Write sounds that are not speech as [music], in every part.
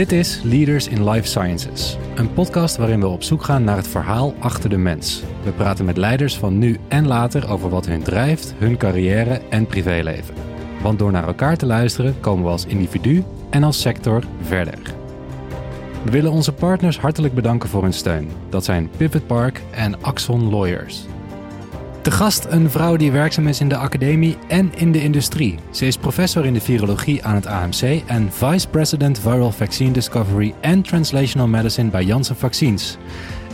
Dit is Leaders in Life Sciences, een podcast waarin we op zoek gaan naar het verhaal achter de mens. We praten met leiders van nu en later over wat hun drijft, hun carrière en privéleven. Want door naar elkaar te luisteren komen we als individu en als sector verder. We willen onze partners hartelijk bedanken voor hun steun. Dat zijn Pivot Park en Axon Lawyers. Te gast een vrouw die werkzaam is in de academie en in de industrie. Ze is professor in de virologie aan het AMC en vice president viral vaccine discovery en translational medicine bij Janssen Vaccines.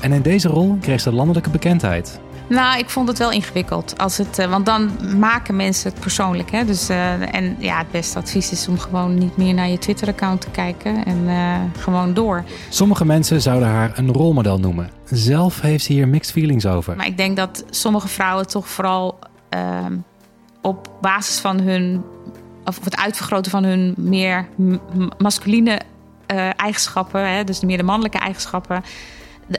En in deze rol kreeg ze landelijke bekendheid. Nou, ik vond het wel ingewikkeld. Als het, eh, want dan maken mensen het persoonlijk. Hè? Dus, uh, en ja, het beste advies is om gewoon niet meer naar je Twitter-account te kijken. En uh, gewoon door. Sommige mensen zouden haar een rolmodel noemen. Zelf heeft ze hier mixed feelings over. Maar ik denk dat sommige vrouwen toch vooral ehm, op basis van hun... of het uitvergroten van hun meer masculine eigenschappen... Hè? dus meer de mannelijke eigenschappen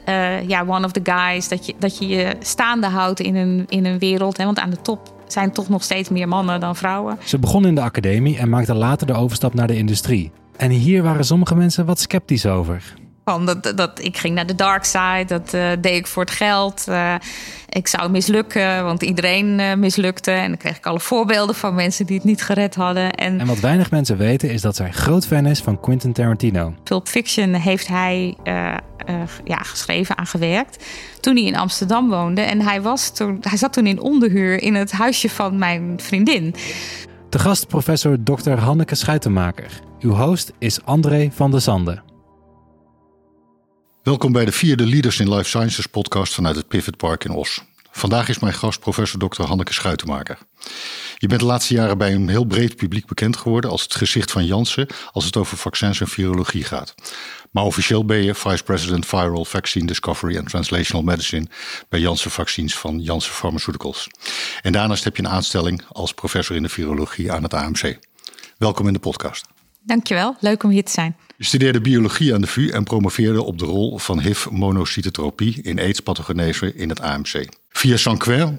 uh, ja, one of the guys. Dat je, dat je je staande houdt in een, in een wereld. Hè, want aan de top zijn toch nog steeds meer mannen dan vrouwen. Ze begon in de academie en maakte later de overstap naar de industrie. En hier waren sommige mensen wat sceptisch over. Van dat, dat, ik ging naar de dark side, dat uh, deed ik voor het geld. Uh, ik zou mislukken, want iedereen uh, mislukte. En dan kreeg ik alle voorbeelden van mensen die het niet gered hadden. En, en wat weinig mensen weten is dat zij groot fan is van Quentin Tarantino. Pulp Fiction heeft hij ja, geschreven, aan gewerkt. Toen hij in Amsterdam woonde. En hij, was toen, hij zat toen in onderhuur in het huisje van mijn vriendin. De gast professor Dr. Hanneke Schuitenmaker. Uw host is André van der Zande. Welkom bij de vierde Leaders in Life Sciences podcast vanuit het Pivot Park in Os. Vandaag is mijn gast professor Dr. Hanneke Schuitenmaker. Je bent de laatste jaren bij een heel breed publiek bekend geworden als het gezicht van Janssen als het over vaccins en virologie gaat. Maar officieel ben je Vice President Viral Vaccine Discovery and Translational Medicine bij Janssen Vaccines van Janssen Pharmaceuticals. En daarnaast heb je een aanstelling als professor in de virologie aan het AMC. Welkom in de podcast. Dankjewel, leuk om hier te zijn. Je studeerde biologie aan de VU en promoveerde op de rol van HIV-monocytotropie in AIDS-pathogenese in het AMC. Via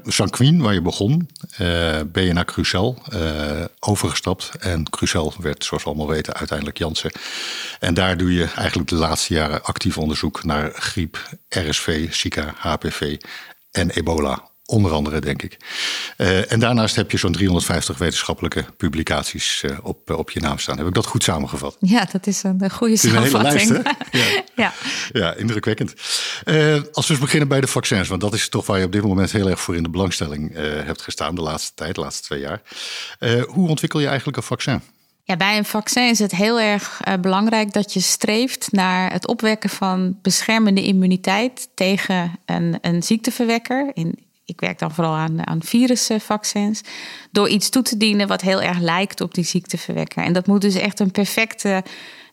Sanquin, waar je begon, uh, ben je naar Crucel uh, overgestapt. En Crucel werd, zoals we allemaal weten, uiteindelijk Janssen. En daar doe je eigenlijk de laatste jaren actief onderzoek naar griep, RSV, Zika, HPV en ebola Onder andere, denk ik. Uh, en daarnaast heb je zo'n 350 wetenschappelijke publicaties uh, op, op je naam staan. Heb ik dat goed samengevat? Ja, dat is een goede samenvatting. Een [laughs] ja. ja. ja, indrukwekkend. Uh, als we eens beginnen bij de vaccins, want dat is toch waar je op dit moment heel erg voor in de belangstelling hebt gestaan de laatste tijd, de laatste twee jaar. hoe ontwikkel je eigenlijk een vaccin? Ja, bij een vaccin is het heel erg uh, belangrijk dat je streeft naar het opwekken van beschermende immuniteit tegen een, een ziekteverwekker. In, ik werk dan vooral aan, aan virusvaccins, door iets toe te dienen wat heel erg lijkt op die ziekteverwekker. En dat moet dus echt een perfecte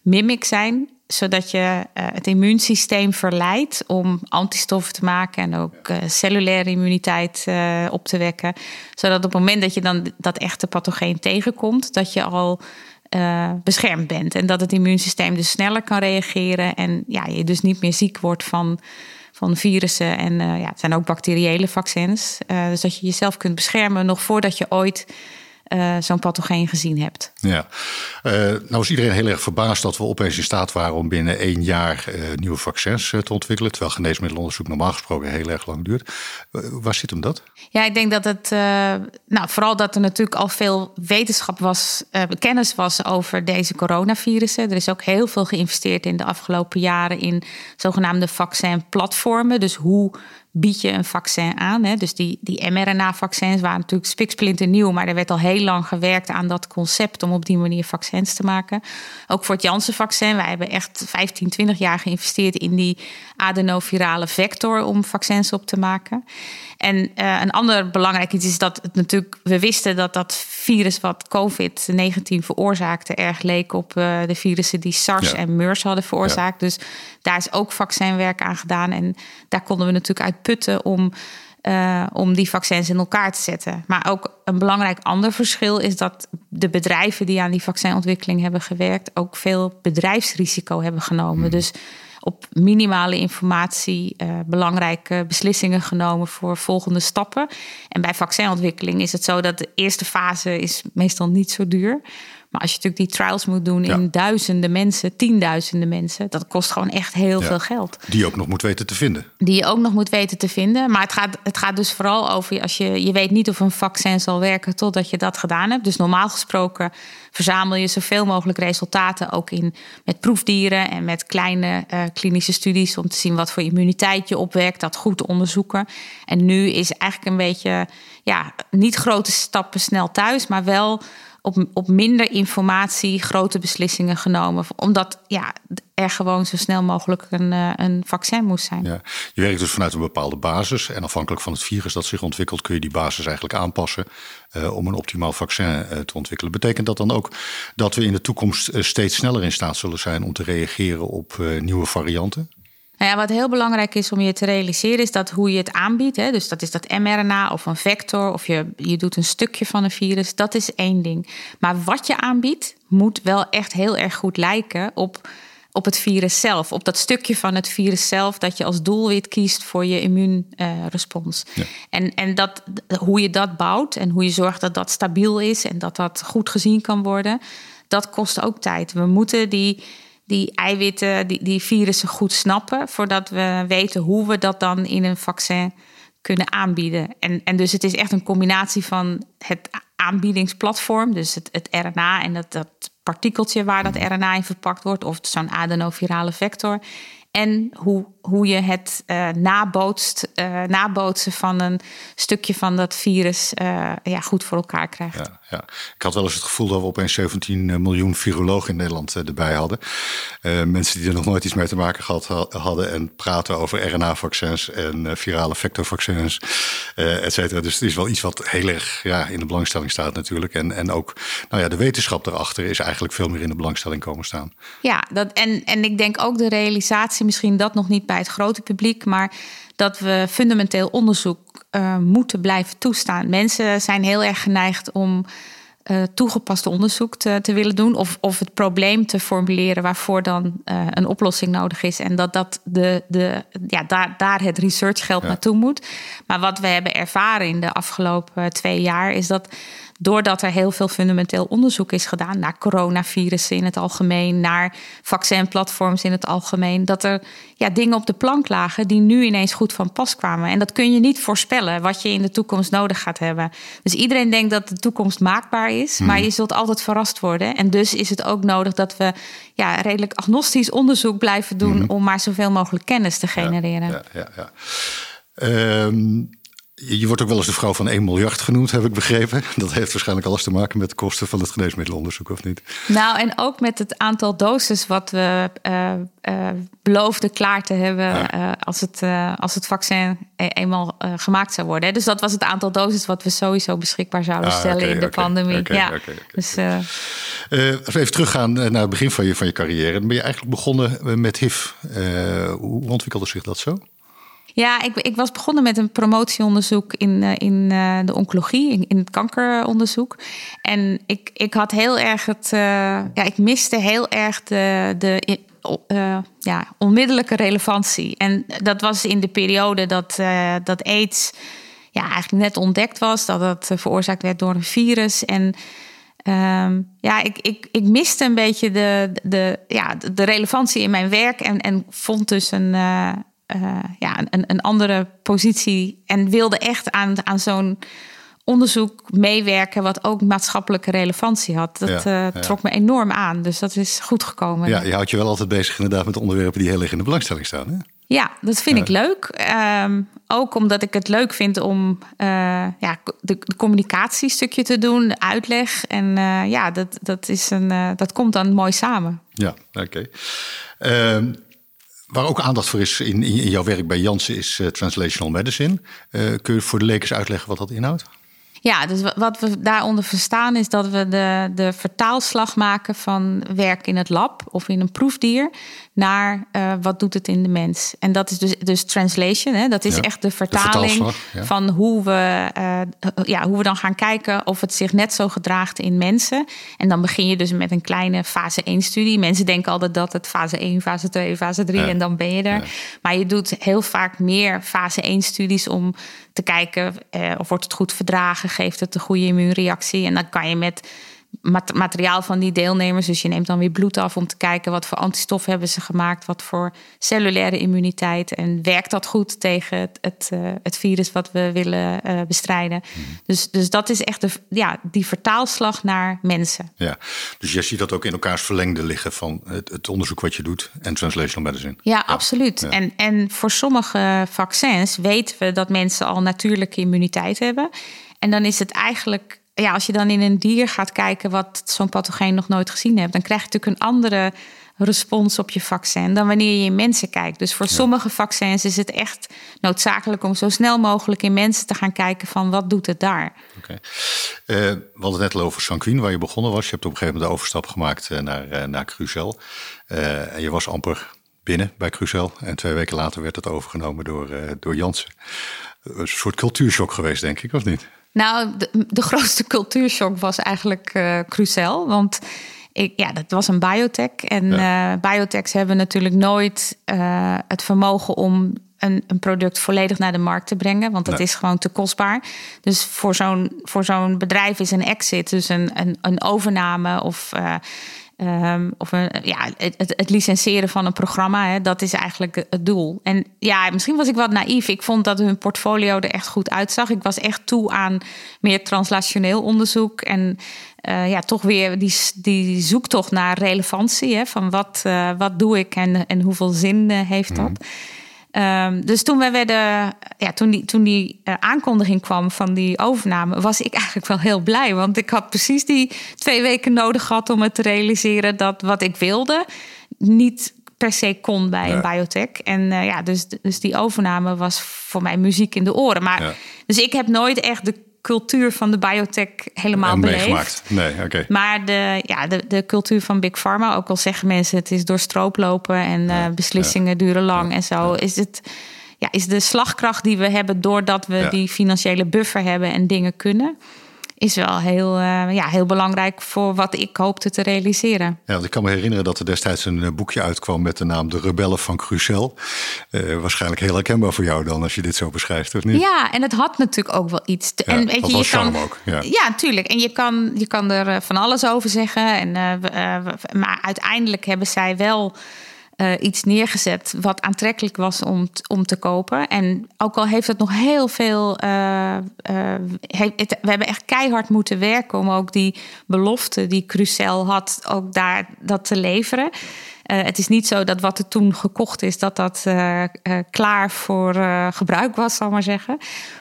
mimic zijn, zodat je uh, het immuunsysteem verleidt om antistoffen te maken en ook uh, cellulaire immuniteit uh, op te wekken. Zodat op het moment dat je dan dat echte pathogeen tegenkomt, dat je al beschermd bent. En dat het immuunsysteem dus sneller kan reageren en ja, je dus niet meer ziek wordt van van virussen. En uh, ja, het zijn ook bacteriële vaccins. Uh, dus dat je jezelf kunt beschermen nog voordat je ooit uh, zo'n pathogeen gezien hebt. Ja, uh, nou is iedereen heel erg verbaasd dat we opeens in staat waren om binnen één jaar uh, nieuwe vaccins te ontwikkelen. Terwijl geneesmiddelonderzoek normaal gesproken heel erg lang duurt. waar zit hem dat? Ja, ik denk dat het, nou vooral dat er natuurlijk al veel wetenschap was, kennis was over deze coronavirussen. Er is ook heel veel geïnvesteerd in de afgelopen jaren in zogenaamde vaccinplatformen. Dus hoe bied je een vaccin aan. Hè? Dus die, die mRNA-vaccins waren natuurlijk spiksplinter nieuw, maar er werd al heel lang gewerkt aan dat concept om op die manier vaccins te maken. Ook voor het Janssen-vaccin. Wij hebben echt 15, 20 jaar geïnvesteerd in die adenovirale vector om vaccins op te maken. En uh, een ander belangrijk iets is dat het natuurlijk, we wisten dat dat virus wat COVID-19 veroorzaakte erg leek op uh, de virussen die SARS en MERS hadden veroorzaakt. Ja. Dus daar is ook vaccinwerk aan gedaan. En daar konden we natuurlijk uit putten om, uh, om die vaccins in elkaar te zetten. Maar ook een belangrijk ander verschil is dat de bedrijven die aan die vaccinontwikkeling hebben gewerkt, ook veel bedrijfsrisico hebben genomen. Hmm. Dus op minimale informatie uh, belangrijke beslissingen genomen voor volgende stappen. En bij vaccinontwikkeling is het zo dat de eerste fase is meestal niet zo duur. Maar als je natuurlijk die trials moet doen in duizenden mensen, tienduizenden mensen, dat kost gewoon echt heel veel geld. Die je ook nog moet weten te vinden. Die je ook nog moet weten te vinden. Maar het gaat, het gaat dus vooral over als je, je weet niet of een vaccin zal werken totdat je dat gedaan hebt. Dus normaal gesproken verzamel je zoveel mogelijk resultaten ook in met proefdieren en met kleine uh, klinische studies om te zien wat voor immuniteit je opwekt, dat goed onderzoeken. En nu is eigenlijk een beetje ja, niet grote stappen snel thuis, maar wel op, op minder informatie grote beslissingen genomen. Omdat ja, er gewoon zo snel mogelijk een, eh, een vaccin moest zijn. Ja. Je werkt dus vanuit een bepaalde basis. En afhankelijk van het virus dat zich ontwikkelt, kun je die basis eigenlijk aanpassen uh, om een optimaal vaccin uh, te ontwikkelen. Betekent dat dan ook dat we in de toekomst steeds sneller in staat zullen zijn om te reageren op nieuwe varianten? Nou ja, wat heel belangrijk is om je te realiseren, is dat hoe je het aanbiedt. Hè, dus dat is dat mRNA of een vector, of je, je doet een stukje van een virus. Dat is één ding. Maar wat je aanbiedt, moet wel echt heel erg goed lijken op, op het virus zelf. Op dat stukje van het virus zelf dat je als doelwit kiest voor je immuunrespons. ja. En, en dat, hoe je dat bouwt en hoe je zorgt dat dat stabiel is en dat dat goed gezien kan worden, dat kost ook tijd. We moeten die die eiwitten, die, die virussen goed snappen, voordat we weten hoe we dat dan in een vaccin kunnen aanbieden. En, en dus het is echt een combinatie van het aanbiedingsplatform, dus het, het RNA en dat, dat partikeltje waar dat RNA in verpakt wordt, of zo'n adenovirale vector. En hoe, hoe je het uh, nabootst, uh, nabootsen van een stukje van dat virus uh, ja, goed voor elkaar krijgt. Ja, ja. Ik had wel eens het gevoel dat we opeens 17 miljoen virologen in Nederland erbij hadden. mensen die er nog nooit iets mee te maken gehad hadden en praten over RNA-vaccins en virale vectorvaccins, et cetera. Dus het is wel iets wat heel erg ja, in de belangstelling staat natuurlijk. En, en ook nou ja, de wetenschap erachter is eigenlijk veel meer in de belangstelling komen staan. Ja, dat, en, en ik denk ook de realisatie, misschien dat nog niet bij het grote publiek, maar dat we fundamenteel onderzoek uh, moeten blijven toestaan. Mensen zijn heel erg geneigd om uh, toegepaste onderzoek te, te, willen doen. Of, of het probleem te formuleren waarvoor dan uh, een oplossing nodig is. En dat, dat de, de, ja, daar, daar het researchgeld ja. naartoe moet. Maar wat we hebben ervaren in de afgelopen twee jaar is dat doordat er heel veel fundamenteel onderzoek is gedaan naar coronavirussen in het algemeen, naar vaccinplatforms in het algemeen, dat er ja, dingen op de plank lagen die nu ineens goed van pas kwamen. En dat kun je niet voorspellen wat je in de toekomst nodig gaat hebben. Dus iedereen denkt dat de toekomst maakbaar is, maar je zult altijd verrast worden. En dus is het ook nodig dat we ja, redelijk agnostisch onderzoek blijven doen om maar zoveel mogelijk kennis te genereren. Ja, ja, ja. Um, je wordt ook wel eens de vrouw van 1 miljard genoemd, heb ik begrepen. [laughs] Dat heeft waarschijnlijk alles te maken met de kosten van het geneesmiddelonderzoek, of niet? Nou, en ook met het aantal doses wat we uh, uh, beloofden klaar te hebben ja. uh, als, het, als het vaccin e eenmaal gemaakt zou worden. Dus dat was het aantal doses wat we sowieso beschikbaar zouden ah, stellen okay, in de okay, pandemie. Okay, ja. Dus, als we even teruggaan naar het begin van je, van je carrière, dan ben je eigenlijk begonnen met HIV. hoe ontwikkelde zich dat zo? Ja, ik, ik was begonnen met een promotieonderzoek in, uh, in uh, de oncologie, in, het kankeronderzoek. En ik, ik had heel erg het. Uh, ja, ik miste heel erg de. de ja, onmiddellijke relevantie. En dat was in de periode dat, dat AIDS ja, eigenlijk net ontdekt was, dat het veroorzaakt werd door een virus. En um, ja, ik, ik, ik miste een beetje de, de, ja, de relevantie in mijn werk en, en vond dus een, uh, ja, een, een andere positie en wilde echt aan, aan zo'n onderzoek meewerken wat ook maatschappelijke relevantie had. Dat ja, uh, trok me enorm aan, dus dat is goed gekomen. Ja, je houdt je wel altijd bezig inderdaad met onderwerpen die heel erg in de belangstelling staan. Hè? Ja, dat vind ik leuk. Um, ook omdat ik het leuk vind om uh, ja, de, de communicatiestukje te doen, de uitleg. En uh, ja, dat, dat, is een, dat komt dan mooi samen. Ja, oké. Okay. Ehm, Waar ook aandacht voor is in, in jouw werk bij Janssen is uh, translational medicine. Uh, kun je voor de lekers uitleggen wat dat inhoudt? Ja, dus wat we daaronder verstaan is dat we de, de vertaalslag maken van werk in het lab of in een proefdier naar uh, wat doet het in de mens. En dat is dus, dus translation. Hè? Dat is echt de vertaling van hoe we, uh, ja, hoe we dan gaan kijken of het zich net zo gedraagt in mensen. En dan begin je dus met een kleine fase 1 studie. Mensen denken altijd dat het fase 1, fase 2, fase 3 ja. en dan ben je er. Maar je doet heel vaak meer fase 1 studies om te kijken uh, of wordt het goed verdragen, geeft het een goede immuunreactie. En dan kan je met materiaal van die deelnemers. Dus je neemt dan weer bloed af om te kijken wat voor antistoffen hebben ze gemaakt, wat voor cellulaire immuniteit en werkt dat goed tegen het, het, uh, het virus wat we willen uh, bestrijden. Mhm. Dus, dus dat is echt de, ja, die vertaalslag naar mensen. Ja, dus je ziet dat ook in elkaars verlengde liggen van het, het onderzoek wat je doet en translational medicine. Ja, absoluut. Ja. En, en voor sommige vaccins weten we dat mensen al natuurlijke immuniteit hebben. En dan is het eigenlijk ja, als je dan in een dier gaat kijken wat zo'n pathogeen nog nooit gezien hebt, dan krijg je natuurlijk een andere respons op je vaccin dan wanneer je in mensen kijkt. Dus voor sommige vaccins is het echt noodzakelijk om zo snel mogelijk in mensen te gaan kijken van wat doet het daar. Oké. Okay. Uh, eh, we hadden het net al over Sanquin, waar je begonnen was. Je hebt op een gegeven moment de overstap gemaakt uh, naar, uh, naar Crucel. en je was amper binnen bij Crucel. En twee weken later werd het overgenomen door, door Jansen. Een soort cultuurshock geweest, denk ik, of niet? Nou, de, de [laughs] grootste cultuurshock was eigenlijk uh, Crucel. Want ik, ja, dat was een biotech. En ja. uh, biotechs hebben natuurlijk nooit uh, het vermogen om een, een, product volledig naar de markt te brengen. Want dat is gewoon te kostbaar. Dus voor zo'n, voor zo'n bedrijf is een exit, dus een, een, een overname of Um, of ja, het, het, licenseren van een programma, hè, dat is eigenlijk het doel. En ja, misschien was ik wat naïef. Ik vond dat hun portfolio er echt goed uitzag. Ik was echt toe aan meer translationeel onderzoek. En uh, ja, toch weer die, die zoektocht naar relevantie. Hè, van wat, uh, wat doe ik en, en hoeveel zin uh, heeft dat. Mm. Um, dus toen, wij werden, ja, toen die, toen die uh, aankondiging kwam van die overname, was ik [laughs] eigenlijk wel heel blij. Want ik had precies die twee weken nodig gehad om het te realiseren dat wat ik wilde niet per se kon bij ja. een biotech. En uh, ja, dus, dus die overname was voor mij muziek in de oren. Maar, ja. Dus ik heb nooit echt de cultuur van de biotech helemaal beleefd. Nee, oké. Maar de, ja, de, de cultuur van Big Pharma, ook al zeggen mensen het is door stroop lopen en ja, uh, beslissingen ja. duren lang en zo, is het ja, is de slagkracht die we hebben doordat we die financiële buffer hebben en dingen kunnen is wel heel, uh, ja, heel belangrijk voor wat ik hoopte te realiseren. Ja, want ik kan me herinneren dat er destijds een eh, boekje uitkwam met de naam De Rebellen van Crucel. Uh, waarschijnlijk heel herkenbaar voor jou dan als je dit zo beschrijft, of niet? Ja, en het had natuurlijk ook wel iets. Te, ja, en weet je, je kan, ook. Ja, ja tuurlijk. En je kan, je kan er van alles over zeggen. En, uh, maar uiteindelijk hebben zij wel uh, iets neergezet wat aantrekkelijk was om, om te kopen. En ook al heeft het nog heel veel. Uh, het, we hebben echt keihard moeten werken om ook die belofte die Crucel had, ook daar dat te leveren. Het is niet zo dat wat er toen gekocht is, dat dat klaar voor gebruik was, zal maar zeggen.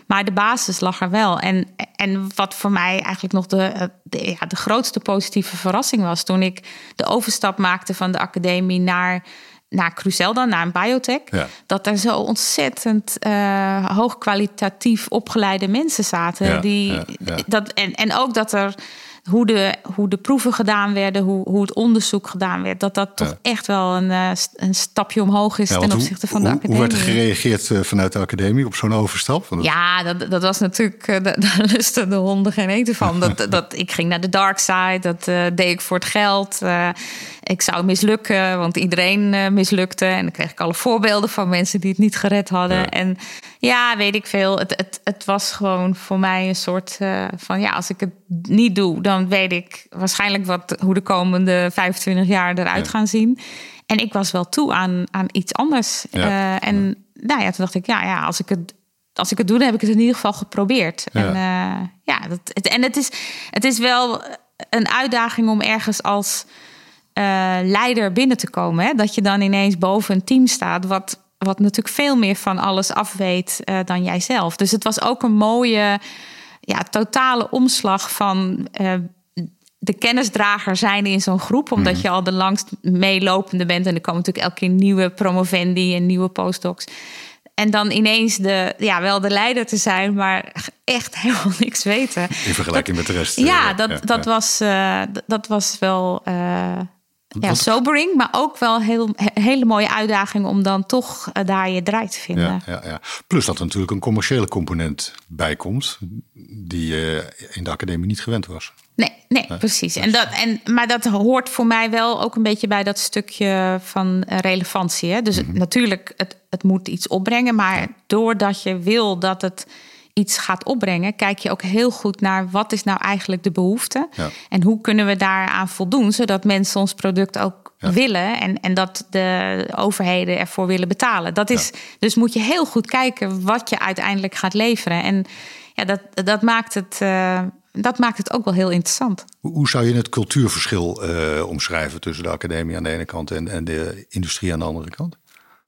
Maar de basis lag er wel. En, en wat voor mij eigenlijk nog de, de, ja, de grootste positieve verrassing was toen ik de overstap maakte van de academie naar naar Crucel dan, naar een biotech. Ja. Dat er zo ontzettend uh, hoogkwalitatief opgeleide mensen zaten. Ja, die, ja, Dat, en, en ook dat er hoe de, hoe de proeven gedaan werden, hoe, hoe het onderzoek gedaan werd, dat dat toch echt wel een, eh, een stapje omhoog is ten opzichte van de hoe, academie. Hoe werd er gereageerd eh, vanuit de academie op zo'n overstap? Ja, dat, dat was natuurlijk, uh, [laughs] daar lusten de honden geen eten van. Dat, [laughs] dat, ik ging naar de dark side, dat uh, deed ik voor het geld. Uh, ik zou mislukken, want iedereen mislukte. En dan kreeg ik alle voorbeelden van mensen die het niet gered hadden. Ja. En ja, weet ik veel. Het, het, het was gewoon voor mij een soort uh, van ja, als ik het niet doe, dan weet ik waarschijnlijk wat, hoe de komende 25 jaar eruit ja. gaan zien. En ik was wel toe aan, aan iets anders. Ja. Uh, en nou ja, toen dacht ik, ja, ja, als ik het. Als ik het doe, dan heb ik het in ieder geval geprobeerd. En uh, ja, dat, het, en het is, het is wel een uitdaging om ergens als leider binnen te komen. Hè? Dat je dan ineens boven een team staat, wat, wat natuurlijk veel meer van alles afweet uh, dan jijzelf. Dus het was ook een mooie, ja, totale omslag van uh, de kennisdrager zijn in zo'n groep, omdat mm. je al de langst meelopende bent. En er komen natuurlijk elke keer nieuwe promovendi en nieuwe postdocs. En dan ineens de, ja, wel de leider te zijn, maar echt [laughs] helemaal niks weten. In vergelijking dat, met de rest. Ja, dat, ja, dat, ja. Was, uh, dat was wel ja, sobering, maar ook wel heel, hele mooie uitdaging om dan toch uh, daar je draai te vinden. Ja, ja, ja. Plus dat er natuurlijk een commerciële component bij komt, die je uh, in de academie niet gewend was. Nee, nee, nee precies. En dat, en, maar dat hoort voor mij wel ook een beetje bij dat stukje van relevantie. Hè? Dus mm -hmm. natuurlijk, het, het moet iets opbrengen, maar doordat je wil dat het iets gaat opbrengen, kijk je ook heel goed naar wat is nou eigenlijk de behoefte. En hoe kunnen we daaraan voldoen, zodat mensen ons product ook willen en, en dat de overheden ervoor willen betalen. Dat is, Dus moet je heel goed kijken wat je uiteindelijk gaat leveren. En ja, dat, dat, maakt het, uh, dat maakt het ook wel heel interessant. Hoe zou je het cultuurverschil uh, omschrijven tussen de academie aan de ene kant en, en de industrie aan de andere kant?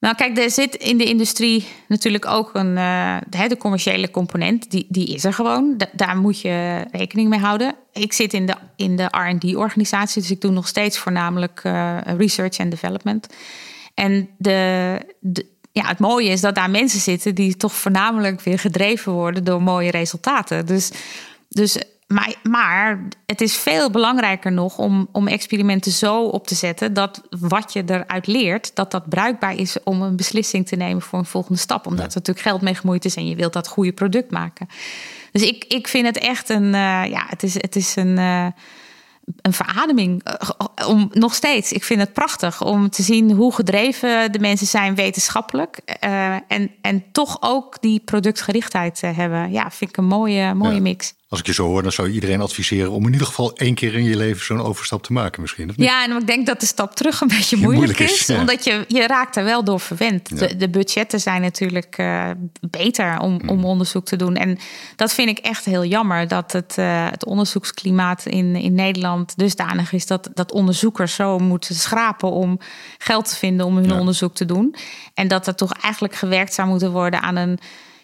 Nou, kijk, er zit in de industrie natuurlijk ook een uh, de, commerciële component. Die, die is er gewoon. daar moet je rekening mee houden. Ik zit in de, in de RD-organisatie, dus ik doe nog steeds voornamelijk uh, research en development. En de, ja, het mooie is dat daar mensen zitten die toch voornamelijk weer gedreven worden door mooie resultaten. Dus, dus maar, maar het is veel belangrijker nog om, om experimenten zo op te zetten dat wat je eruit leert, dat dat bruikbaar is om een beslissing te nemen voor een volgende stap. Omdat er natuurlijk geld mee gemoeid is en je wilt dat goede product maken. Dus ik, ik vind het echt een, uh, ja, het is, het is een. Uh, een verademing. Eh, om, nog steeds. Ik vind het prachtig om te zien hoe gedreven de mensen zijn wetenschappelijk. Uh, en, en toch ook die productgerichtheid hebben. Ja, vind ik een mooie, mooie mix. Als ik je zo hoor, dan zou je iedereen adviseren om in ieder geval één keer in je leven zo'n overstap te maken, misschien. Ja, en ik denk dat de stap terug een beetje moeilijk, is, omdat je, je raakt er wel door verwend. De, de, budgetten zijn natuurlijk uh, beter om, mm. om onderzoek te doen. En dat vind ik echt heel jammer dat het, uh, het onderzoeksklimaat in, in Nederland dusdanig is dat, dat onderzoekers zo moeten schrapen om geld te vinden om hun onderzoek te doen. En dat er toch eigenlijk gewerkt zou moeten worden aan een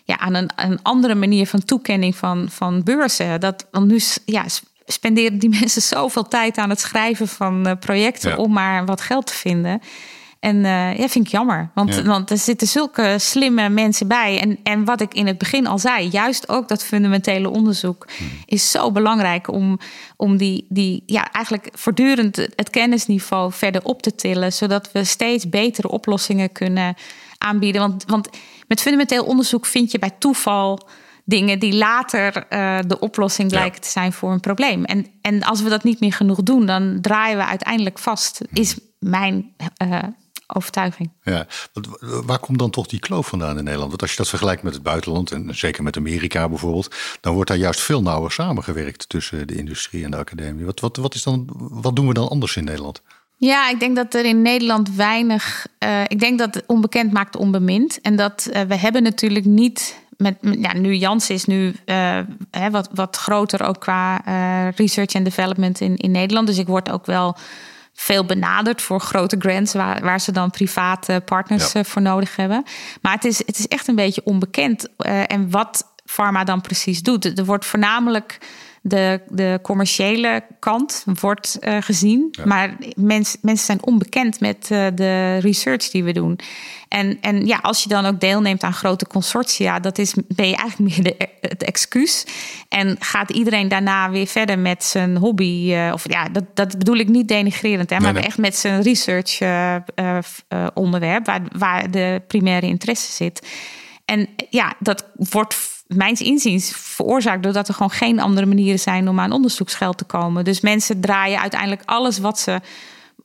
ja, aan een, een andere manier van toekenning van, van beurzen. Dat, want nu ja, spenderen die [laughs] mensen zoveel tijd aan het schrijven van uh, projecten om maar wat geld te vinden. En uh, ja, vind ik jammer. Want, want er zitten zulke slimme mensen bij. En, en wat ik in het begin al zei, juist ook dat fundamentele onderzoek hmm. is zo belangrijk om, om die, die ja, eigenlijk voortdurend het kennisniveau verder op te tillen. Zodat we steeds betere oplossingen kunnen aanbieden. Want, want met fundamenteel onderzoek vind je bij toeval dingen die later uh, de oplossing blijken te zijn voor een probleem. En, en als we dat niet meer genoeg doen, dan draaien we uiteindelijk vast, is mijn uh, overtuiging. Ja, waar komt dan toch die kloof vandaan in Nederland? Want als je dat vergelijkt met het buitenland, en zeker met Amerika bijvoorbeeld, dan wordt daar juist veel nauwer samengewerkt tussen de industrie en de academie. Wat, wat, wat, is dan, wat doen we dan anders in Nederland? Ja, ik denk dat er in Nederland weinig. Uh, ik denk dat onbekend maakt onbemind. En dat uh, we hebben natuurlijk niet. Met, ja, nu Jans is nu uh, hè, wat, wat groter ook qua research en development in, in Nederland. Dus ik word ook wel veel benaderd voor grote grants, waar, waar ze dan private partners voor nodig hebben. Maar het is, het is echt een beetje onbekend. en wat pharma dan precies doet. Er wordt voornamelijk de, de commerciële kant wordt uh, gezien. Maar mens, mensen zijn onbekend met uh, de research die we doen. En, en ja, als je dan ook deelneemt aan grote consortia, dat is, ben je eigenlijk meer de, het excuus. En gaat iedereen daarna weer verder met zijn hobby? Uh, of ja, dat, dat bedoel ik niet denigrerend, hè, maar echt met zijn research onderwerp, waar, waar de primaire interesse zit. En ja, dat wordt mijns inziens veroorzaakt doordat er gewoon geen andere manieren zijn om aan onderzoeksgeld te komen. Dus mensen draaien uiteindelijk alles wat ze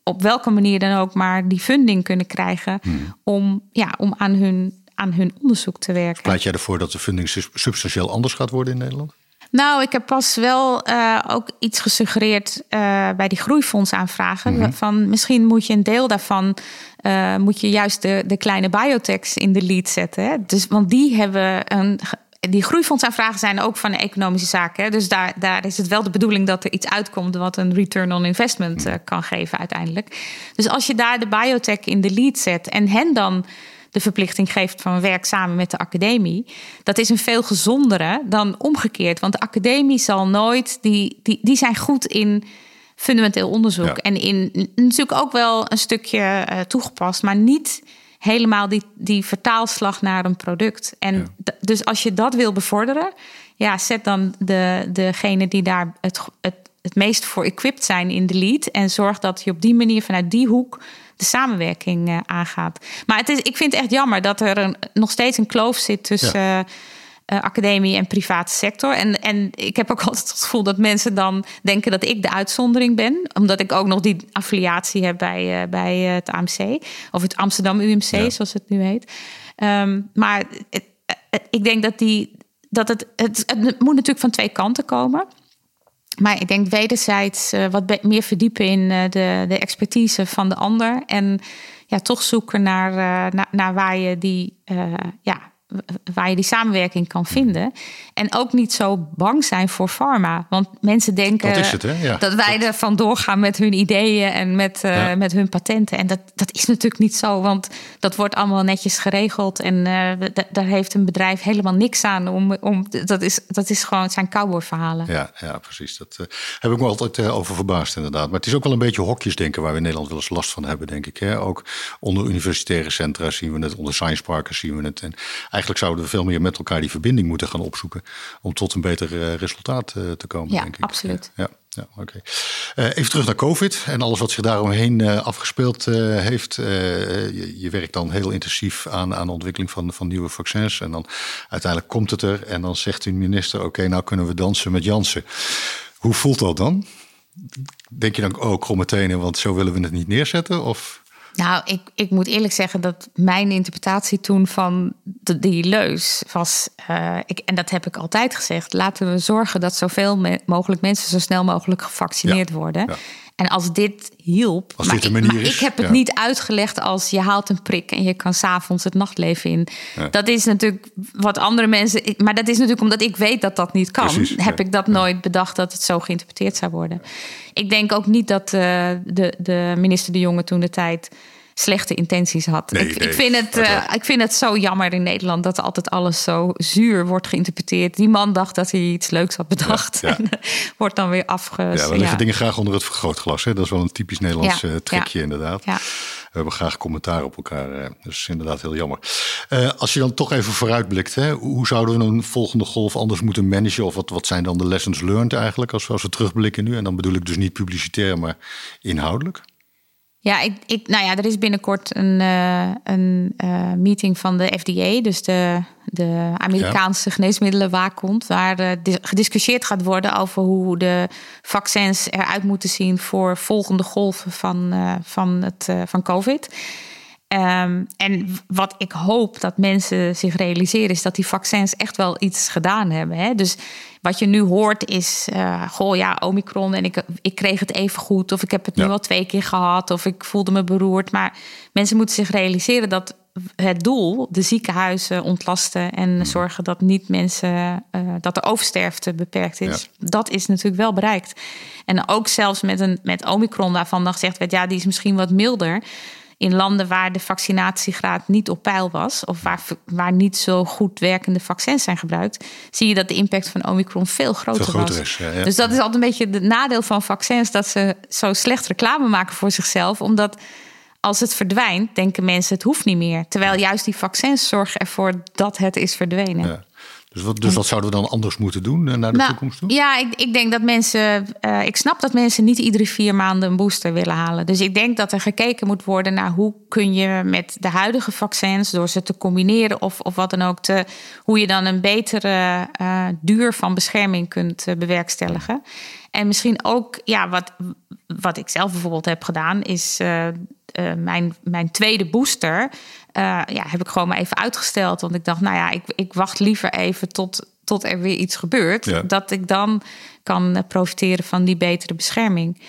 op welke manier dan ook maar die funding kunnen krijgen hmm. om, ja, om aan, hun, aan hun onderzoek te werken. Pleit jij ervoor dat de funding substantieel anders gaat worden in Nederland? Nou, ik heb pas wel uh, ook iets gesuggereerd uh, bij die groeifondsaanvragen. Mm Van misschien moet je een deel daarvan, uh, moet je juist de, de kleine biotechs in de lead zetten. Hè? Dus, want die hebben een die groeifondsaanvragen zijn ook van de economische zaken. Hè? Dus daar, daar is het wel de bedoeling dat er iets uitkomt wat een return on investment uh, kan geven uiteindelijk. Dus als je daar de biotech in de lead zet en hen dan de verplichting geeft van werk samen met de academie, dat is een veel gezondere dan omgekeerd. Want de academie zal nooit, die, die, die zijn goed in fundamenteel onderzoek en in natuurlijk ook wel een stukje uh, toegepast, maar niet helemaal die, die vertaalslag naar een product. En dus als je dat wil bevorderen, ja, zet dan de, degene die daar het, het, het meest voor equipped zijn in de lead. En zorg dat je op die manier vanuit die hoek de samenwerking uh, aangaat. Maar het is, ik vind het echt jammer dat er een, nog steeds een kloof zit tussen. Uh, uh, academie en private sector. En, en ik heb ook [laughs] altijd het gevoel dat mensen dan denken dat ik de uitzondering ben. Omdat ik ook nog die affiliatie heb bij, uh, bij het AMC. Of het Amsterdam UMC, zoals het nu heet. Um, maar het, ik denk dat die dat het, het, het moet natuurlijk van twee kanten komen. Maar ik denk wederzijds uh, wat meer verdiepen in uh, de, de expertise van de ander. En ja, toch zoeken naar, uh, naar, naar, waar je die ja, waar je die samenwerking kan vinden. En ook niet zo bang zijn voor pharma. Want mensen denken dat, het, ja, dat wij er vandoor gaan met hun ideeën en met, uh, met hun patenten. En dat, dat is natuurlijk niet zo, want dat wordt allemaal netjes geregeld. En uh, daar heeft een bedrijf helemaal niks aan. Om, om, dat, is, dat is gewoon zijn cowboyverhalen. Ja, ja, precies. Dat uh, heb ik me altijd over verbaasd, inderdaad. Maar het is ook wel een beetje hokjesdenken waar we in Nederland wel eens last van hebben, denk ik. Hè? Ook onder universitaire centra zien we het, onder science parken zien we het. En eigenlijk zouden we veel meer met elkaar die verbinding moeten gaan opzoeken om tot een beter eh, resultaat eh, te komen. Ja, denk ik. absoluut. Ja. Ja, oké. Eh, even terug naar COVID en alles wat zich daaromheen afgespeeld heeft. Je, je, werkt dan heel intensief aan, aan de ontwikkeling van, van nieuwe vaccins. En dan uiteindelijk komt het er en dan zegt de minister: Oké, nou kunnen we dansen met Jansen. Hoe voelt dat dan? Denk je dan, oh, kromme tenen, want zo willen we het niet neerzetten? Of nou, ik, ik moet eerlijk zeggen dat mijn interpretatie toen van de, die leus was. Uh, ik, en dat heb ik altijd gezegd. Laten we zorgen dat zoveel mogelijk mensen zo snel mogelijk gevaccineerd worden. En als dit hielp. Als dit een manier ik, is. Ik heb het niet uitgelegd als je haalt een prik en je kan s'avonds het nachtleven in. Dat is natuurlijk wat andere mensen. Maar dat is natuurlijk omdat ik weet dat dat niet kan. heb ik dat nooit bedacht dat het zo geïnterpreteerd zou worden. Ik denk ook niet dat uh, de, de minister De Jonge toen de tijd slechte intenties had. ik, ik, vind het, uh, ik vind het zo jammer in Nederland dat altijd alles zo zuur wordt geïnterpreteerd. Die man dacht dat hij iets leuks had bedacht. Ja, [laughs] En wordt dan weer afge. Ja, we leggen dingen graag onder het vergrootglas. Hè? Dat is wel een typisch Nederlands uh, trekje, inderdaad. We hebben graag commentaar op elkaar. Dus inderdaad heel jammer. als je dan toch even vooruitblikt, hè, hoe zouden we een volgende golf anders moeten managen? Of wat, wat zijn dan de lessons learned eigenlijk als we, als we terugblikken nu? En dan bedoel ik dus niet publicitair, maar inhoudelijk. Ja, ik, ik, nou ja, er is binnenkort een, uh, een uh, meeting van de FDA, dus de, de Amerikaanse ja. geneesmiddelenwaakhond, waar uh, gediscussieerd gaat worden over hoe de vaccins eruit moeten zien voor volgende golven van, van, het, van COVID. Um, en wat ik hoop dat mensen zich realiseren, is dat die vaccins echt wel iets gedaan hebben. Hè? Dus wat je nu hoort is, uh, goh ja, Omicron en ik, ik kreeg het even goed. Of ik heb het nu al twee keer gehad. Of ik voelde me beroerd. Maar mensen moeten zich realiseren dat het doel, de ziekenhuizen ontlasten en hmm. zorgen dat niet mensen, uh, dat er oversterfte beperkt is, dat is natuurlijk wel bereikt. En ook zelfs met, een, met Omicron, waarvan dan gezegd werd, ja, die is misschien wat milder in landen waar de vaccinatiegraad niet op peil was, of waar, waar niet zo goed werkende vaccins zijn gebruikt, zie je dat de impact van Omicron veel groter, veel groter was. Is, ja, ja. Dus dat is altijd een beetje het nadeel van vaccins, dat ze zo slecht reclame maken voor zichzelf, omdat als het verdwijnt, denken mensen het hoeft niet meer. Terwijl juist die vaccins zorgen ervoor dat het is verdwenen. Ja. Dus wat, dus wat zouden we dan anders moeten doen eh, naar de nou, toekomst toe? Ja, ik, ik denk dat mensen. Uh, ik snap dat mensen niet iedere vier maanden een booster willen halen. Dus ik denk dat er gekeken moet worden naar hoe kun je met de huidige vaccins, door ze te combineren of, of wat dan ook, te, hoe je dan een betere uh, duur van bescherming kunt bewerkstelligen. En misschien ook, ja, wat, wat ik zelf bijvoorbeeld heb gedaan, is uh, mijn, mijn tweede booster uh, ja, heb ik gewoon maar even uitgesteld. Want ik dacht, nou ja, ik, ik wacht liever even tot, tot er weer iets gebeurt. Dat ik dan kan profiteren van die betere bescherming.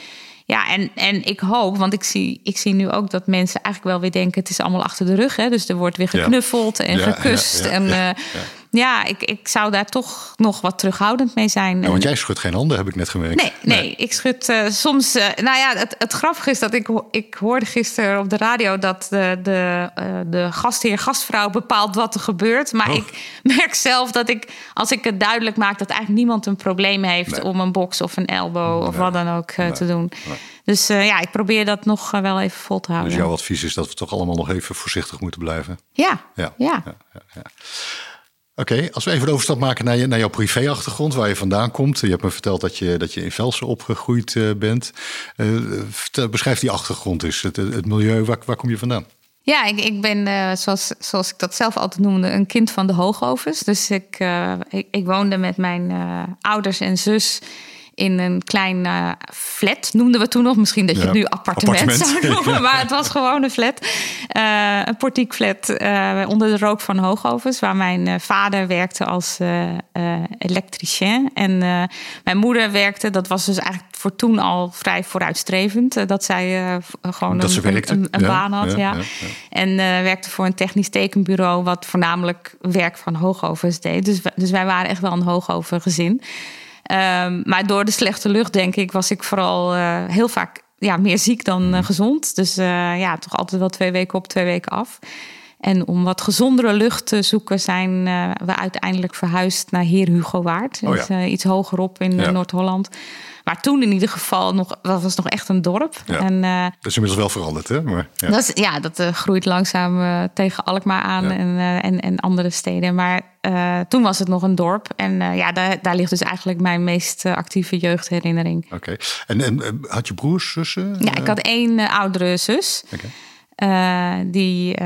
Ja, en, en ik hoop, want ik zie, ik zie nu ook dat mensen eigenlijk wel weer denken: het is allemaal achter de rug. Hè? Dus er wordt weer geknuffeld en gekust. en uh, ja, ik, ik zou daar toch nog wat terughoudend mee zijn. want jij schudt geen handen, heb ik net gemerkt. Nee, nee, ik schud uh, soms. Uh, nou ja, het, het grappige is dat ik, ik hoorde gisteren op de radio dat de, de, uh, de gastheer, gastvrouw bepaalt wat er gebeurt. Maar oh. ik [laughs] merk zelf dat ik, als ik het duidelijk maak dat eigenlijk niemand een probleem heeft nee. om een box of een elbow nee. of wat dan ook te doen. Dus ja, ik probeer dat nog wel even vol te houden. Dus jouw advies is dat we toch allemaal nog even voorzichtig moeten blijven? Ja. Ja. ja. ja, ja Oké, als we even de overstap maken naar, je, naar jouw privéachtergrond, waar je vandaan komt. Je hebt me verteld dat je, dat je in Velsen opgegroeid uh, bent. Uh, beschrijf die achtergrond eens, het, het milieu, waar, waar kom je vandaan? Ja, ik, ik ben, uh, zoals, zoals ik dat zelf altijd noemde, een kind van de hoogovens. Dus ik, ik, ik, woonde met mijn ouders en zus in een klein uh, flat, noemden we toen nog. Misschien dat je het nu appartement, zou [laughs] noemen, maar het was gewoon een flat. Uh, een portiekflat uh, onder de rook van hoogovens, waar mijn vader werkte als elektricien. En mijn moeder werkte, dat was dus eigenlijk voor toen al vrij vooruitstrevend. dat zij gewoon dat een, een, een, baan had. Ja, En werkte voor een technisch tekenbureau, wat voornamelijk werk van hoogovens deed. Dus, dus wij waren echt wel een hoogovergezin. Um, maar door de slechte lucht, denk ik, was ik vooral uh, heel vaak ja, meer ziek dan uh, gezond. Dus uh, ja, toch altijd wel twee weken op, twee weken af. En om wat gezondere lucht te zoeken, zijn we uiteindelijk verhuisd naar Heer Hugo Waard. Oh, ja. iets hogerop in ja. Noord-Holland. Maar toen in ieder geval nog, dat was nog echt een dorp. Ja, en, dat is inmiddels wel veranderd, hè? Maar, ja. Dat, is, ja, dat groeit langzaam tegen Alkmaar aan en, en, en andere steden. Maar toen was het nog een dorp. En ja, daar, daar ligt dus eigenlijk mijn meest actieve jeugdherinnering. Oké. Okay. En, en had je broers, zussen? Ja, ik had één oudere zus. Okay. die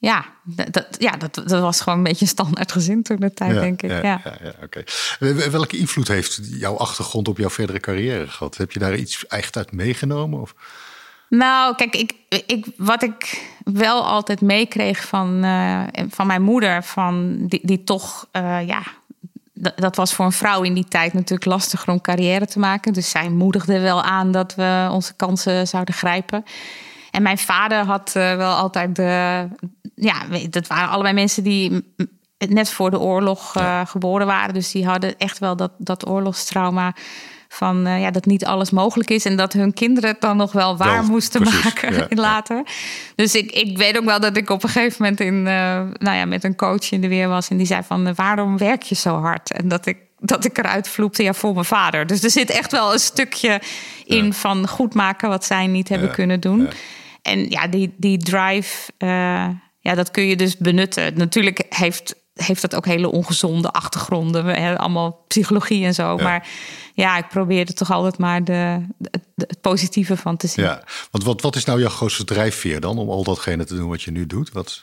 ja, dat, ja dat, dat was gewoon een beetje een standaard gezin toen de tijd, denk ik. Ja, ja. ja, oké. Welke invloed heeft jouw achtergrond op jouw verdere carrière gehad? Heb je daar iets echt uit meegenomen? Of? Nou, kijk, ik, ik, wat ik wel altijd meekreeg van, uh, van mijn moeder, van die, die toch, uh, ja, dat was voor een vrouw in die tijd natuurlijk lastiger om carrière te maken. Dus zij moedigde wel aan dat we onze kansen zouden grijpen. En mijn vader had uh, wel altijd de. Ja, dat waren allebei mensen die net voor de oorlog geboren waren. Dus die hadden echt wel dat, dat oorlogstrauma. Van uh, ja, dat niet alles mogelijk is. En dat hun kinderen het dan nog wel waar wel, moesten precies, maken ja, [laughs] later. Dus ik, ik weet ook wel dat ik op een gegeven moment in, nou ja, met een coach in de weer was. En die zei van waarom werk je zo hard? En dat ik dat ik eruit vloepte ja, voor mijn vader. Dus er zit echt wel een stukje in ja. van goed maken wat zij niet hebben kunnen doen. En ja, die, die drive, uh, ja, dat kun je dus benutten. Natuurlijk heeft, heeft dat ook hele ongezonde achtergronden. We hebben allemaal psychologie en zo. Maar ja, ik probeer er toch altijd maar de, de, het positieve van te zien. Ja, want wat, wat is nou jouw grootste drijfveer dan om al datgene te doen wat je nu doet? Wat...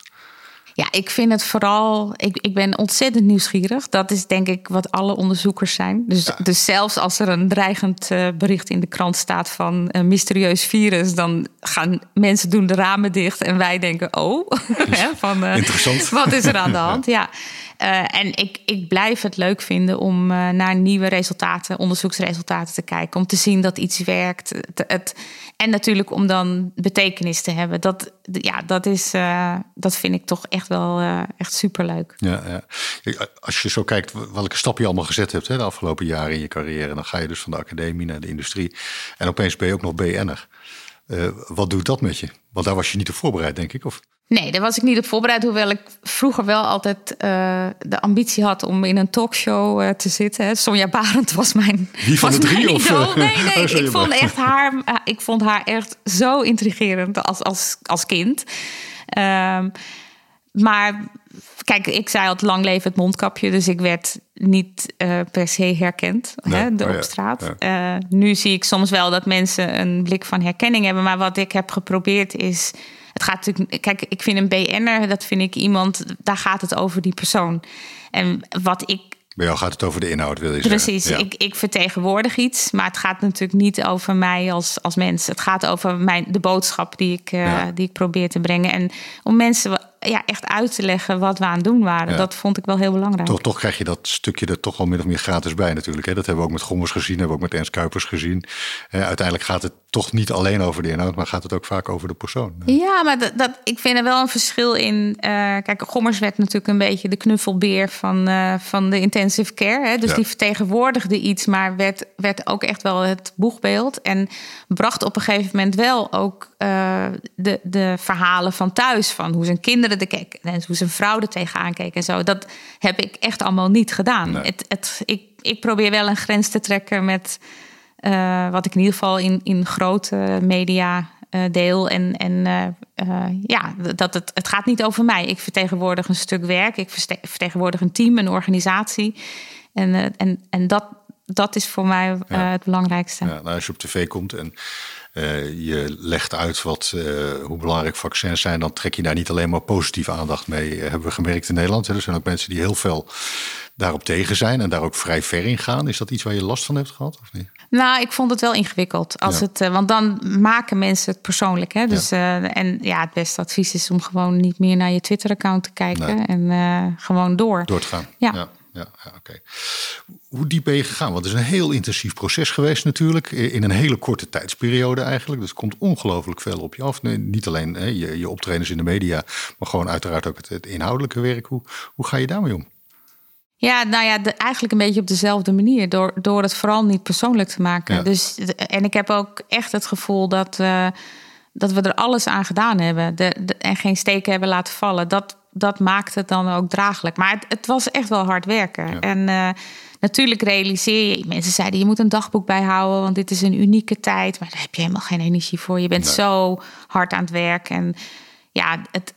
Ja, ik vind het vooral. Ik, ik ben ontzettend nieuwsgierig. Dat is denk ik wat alle onderzoekers zijn. Dus, dus zelfs als er een dreigend uh, bericht in de krant staat van een mysterieus virus, dan gaan mensen doen de ramen dicht en wij denken: oh, [laughs] van, uh, interessant. [laughs] Wat is er aan de [laughs] hand? ja. Uh, en ik, ik blijf het leuk vinden om naar nieuwe resultaten, onderzoeksresultaten te kijken. Om te zien dat iets werkt. Het, het, en natuurlijk om dan betekenis te hebben. Dat, ja, dat, is, dat vind ik toch echt wel uh, echt superleuk. Ja, ja. Als je zo kijkt welke stap je allemaal gezet hebt hè, de afgelopen jaren in je carrière, dan ga je dus van de academie naar de industrie. En opeens ben je ook nog BN'er. Uh, wat doet dat met je? Want daar was je niet op voorbereid, denk ik. Of? Nee, daar was ik niet op voorbereid. Hoewel ik vroeger wel altijd uh, de ambitie had om in een talkshow uh, te zitten. Sonja Barend was mijn. Wie van de drie? Of? Nee, nee. [laughs] Oh, ik, vond echt haar, ik vond haar echt zo intrigerend als, als, als kind. Um, maar kijk, ik zei al lang leven het mondkapje, dus ik werd niet uh, per se herkend nee. hè, oh, op straat. Ja. Uh, nu zie ik soms wel dat mensen een blik van herkenning hebben, maar wat ik heb geprobeerd is. Het gaat natuurlijk, kijk, ik vind een BN'er, dat vind ik iemand, daar gaat het over die persoon. En wat ik bij jou gaat het over de inhoud, wil je Precies, zeggen. Precies, ik, ik vertegenwoordig iets, maar het gaat natuurlijk niet over mij als, als mens. Het gaat over mijn, de boodschap die ik, uh, ja. die ik probeer te brengen. En om mensen ja, echt uit te leggen wat we aan het doen waren. Ja. Dat vond ik wel heel belangrijk. Toch, toch krijg je dat stukje er toch al min of meer gratis bij natuurlijk. Hè? Dat hebben we ook met Gommers gezien, hebben we ook met Ernst Kuipers gezien. Eh, uiteindelijk gaat het toch niet alleen over de inhoud, maar gaat het ook vaak over de persoon. Ja, maar dat, dat, ik vind er wel een verschil in. Uh, kijk, Gommers werd natuurlijk een beetje de knuffelbeer van, uh, van de intensive care. Hè? Dus ja. die vertegenwoordigde iets, maar werd, werd ook echt wel het boegbeeld. En bracht op een gegeven moment wel ook uh, de, de verhalen van thuis. Van hoe zijn kinderen er keken en hoe zijn vrouw er tegenaan keek en zo. Dat heb ik echt allemaal niet gedaan. Nee. Het, het, ik, ik probeer wel een grens te trekken met uh, wat ik in ieder geval in, in grote media uh, deel. En, en uh, ja, dat het, het gaat niet over mij. Ik vertegenwoordig een stuk werk. Ik vertegenwoordig een team, een organisatie. En, en, en dat, dat is voor mij het belangrijkste. Ja, nou, als je op tv komt en je legt uit wat, hoe belangrijk vaccins zijn, dan trek je daar niet alleen maar positieve aandacht mee. hebben we gemerkt in Nederland. Er zijn ook mensen die heel veel daarop tegen zijn en daar ook vrij ver in gaan. Is dat iets waar je last van hebt gehad? Of niet? Nou, ik vond het wel ingewikkeld. Als het, uh, want dan maken mensen het persoonlijk. Hè? Dus, ja. Uh, en ja, het beste advies is om gewoon niet meer naar je Twitter-account te kijken. Nee. En uh, gewoon door. Door te gaan. Ja. ja. Ja, ja oké. Hoe diep ben je gegaan? Want het is een heel intensief proces geweest natuurlijk. In een hele korte tijdsperiode eigenlijk. Dus komt ongelooflijk veel op je af. Nee, niet alleen hè, je, je optredens in de media, maar gewoon uiteraard ook het, het inhoudelijke werk. Hoe, hoe ga je daarmee om? Ja, nou ja, de, eigenlijk een beetje op dezelfde manier. Door, door het vooral niet persoonlijk te maken. Dus, en ik heb ook echt het gevoel dat, uh, dat we er alles aan gedaan hebben. De, de, en geen steken hebben laten vallen. Dat, dat maakt het dan ook draaglijk. Maar het, het was echt wel hard werken. Ja. En uh, natuurlijk realiseer je... Mensen zeiden, je moet een dagboek bijhouden... want dit is een unieke tijd. Maar daar heb je helemaal geen energie voor. Je bent nee. zo hard aan het werk. En ja, het,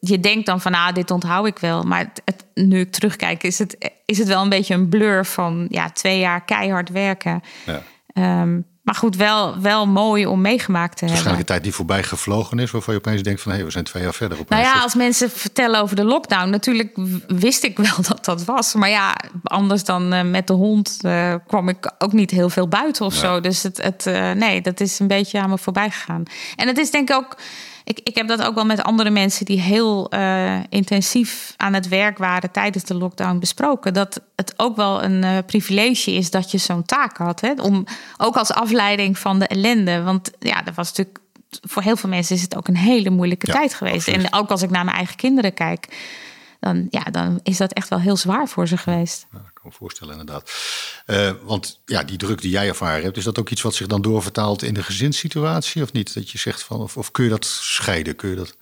je denkt dan van, ah, dit onthoud ik wel. Maar het, het, nu ik terugkijk, is het, is het wel een beetje een blur van ja, twee jaar keihard werken. Ja. Um, maar goed, wel, wel mooi om meegemaakt te hebben. Waarschijnlijk een tijd die voorbij gevlogen is, waarvan je opeens denkt van hé, hey, we zijn twee jaar verder. Op nou ja, als mensen vertellen over de lockdown, natuurlijk wist ik wel [laughs] dat dat was. Maar ja, anders dan uh, met de hond uh, kwam ik ook niet heel veel buiten of ja. zo. Dus het, het uh, nee, dat is een beetje aan me voorbij gegaan. En het is denk ik ook ik, ik heb dat ook wel met andere mensen die heel uh, intensief aan het werk waren tijdens de lockdown besproken. Dat het ook wel een uh, privilege is dat je zo'n taak had. Hè? Om, ook als afleiding van de ellende. Want ja, dat was natuurlijk. Voor heel veel mensen is het ook een hele moeilijke ja, tijd geweest. Absoluut. En ook als ik naar mijn eigen kinderen kijk dan, ja, dan is dat echt wel heel zwaar voor ze geweest. Ja, ik kan me voorstellen, inderdaad. Uh, want ja, die druk die jij ervaren hebt, is dat ook iets wat zich dan doorvertaalt in de gezinssituatie of niet? Dat je zegt van, of, of kun je dat scheiden? Kun je dat...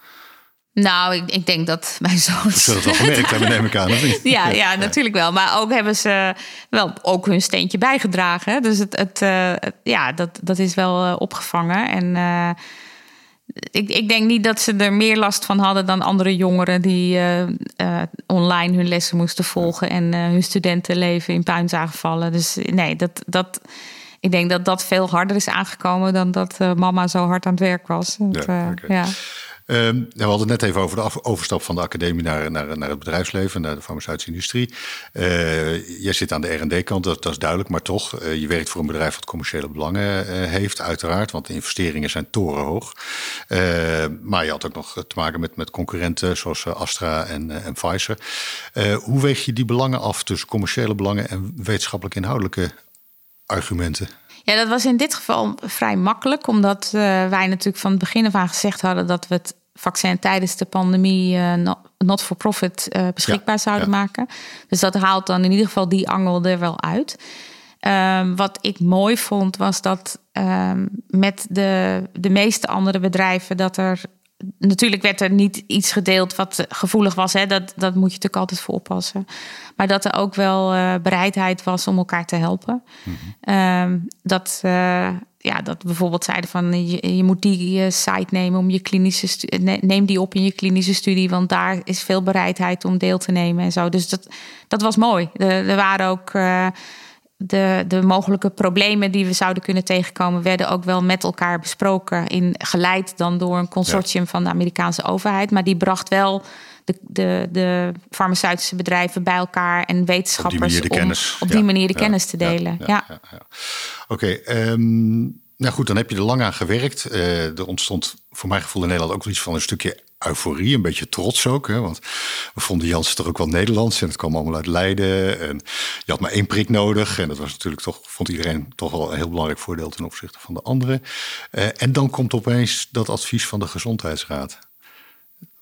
Nou, ik, ik, denk dat mijn zoons. Ze dat wel gemerkt hebben, neem ik aan. Of niet? [laughs] Ja, ja, natuurlijk wel. Maar ook hebben ze wel ook hun steentje bijgedragen. Dus het, het, uh, het ja, dat, dat is wel uh, opgevangen. En uh, ik, ik, denk niet dat ze er meer last van hadden dan andere jongeren die uh, uh, online hun lessen moesten volgen en uh, hun studentenleven in puin zagen vallen. Dus nee, dat, dat, ik denk dat dat veel harder is aangekomen dan dat mama zo hard aan het werk was. Ja, okay. ja. Um, we hadden het net even over de overstap van de academie naar, naar, naar het bedrijfsleven, naar de farmaceutische industrie. Uh, jij zit aan de R&D-kant, dat, dat, is duidelijk, maar toch, uh, je werkt voor een bedrijf wat commerciële belangen uh, heeft, uiteraard, want de investeringen zijn torenhoog. maar je had ook nog te maken met, met concurrenten zoals Astra en, en Pfizer. hoe weeg je die belangen af tussen commerciële belangen en wetenschappelijk inhoudelijke argumenten? Ja, dat was in dit geval vrij makkelijk, omdat uh, wij natuurlijk van het begin af aan gezegd hadden dat we het vaccin tijdens de pandemie uh, not for profit uh, beschikbaar ja, zouden ja. maken. Dus dat haalt dan in ieder geval die angel er wel uit. Um, wat ik mooi vond, was dat um, met de, de meeste andere bedrijven dat er natuurlijk werd er niet iets gedeeld wat gevoelig was. Hè? Dat, dat moet je natuurlijk altijd voor oppassen. Maar dat er ook wel uh, bereidheid was om elkaar te helpen. Mm -hmm. um, dat, uh, ja, dat bijvoorbeeld zeiden van je, je moet die uh, site nemen om je klinische. Neem die op in je klinische studie, want daar is veel bereidheid om deel te nemen en zo. Dus dat, dat was mooi. Er, er waren ook de, de mogelijke problemen die we zouden kunnen tegenkomen, werden ook wel met elkaar besproken. In, geleid dan door een consortium ja. van de Amerikaanse overheid. Maar die bracht wel de, de, de farmaceutische bedrijven bij elkaar en wetenschappers op die manier de kennis, om op die manier de kennis te delen. Ja, Oké, okay, um, nou goed, dan heb je er lang aan gewerkt. Uh, er ontstond voor mijn gevoel in Nederland ook wel iets van een stukje euforie, een beetje trots ook. Hè? Want we vonden Janssen toch ook wel Nederlands en het kwam allemaal uit Leiden. En je had maar één prik nodig. En dat was natuurlijk toch, vond iedereen toch wel een heel belangrijk voordeel ten opzichte van de anderen. Uh, en dan komt opeens dat advies van de Gezondheidsraad.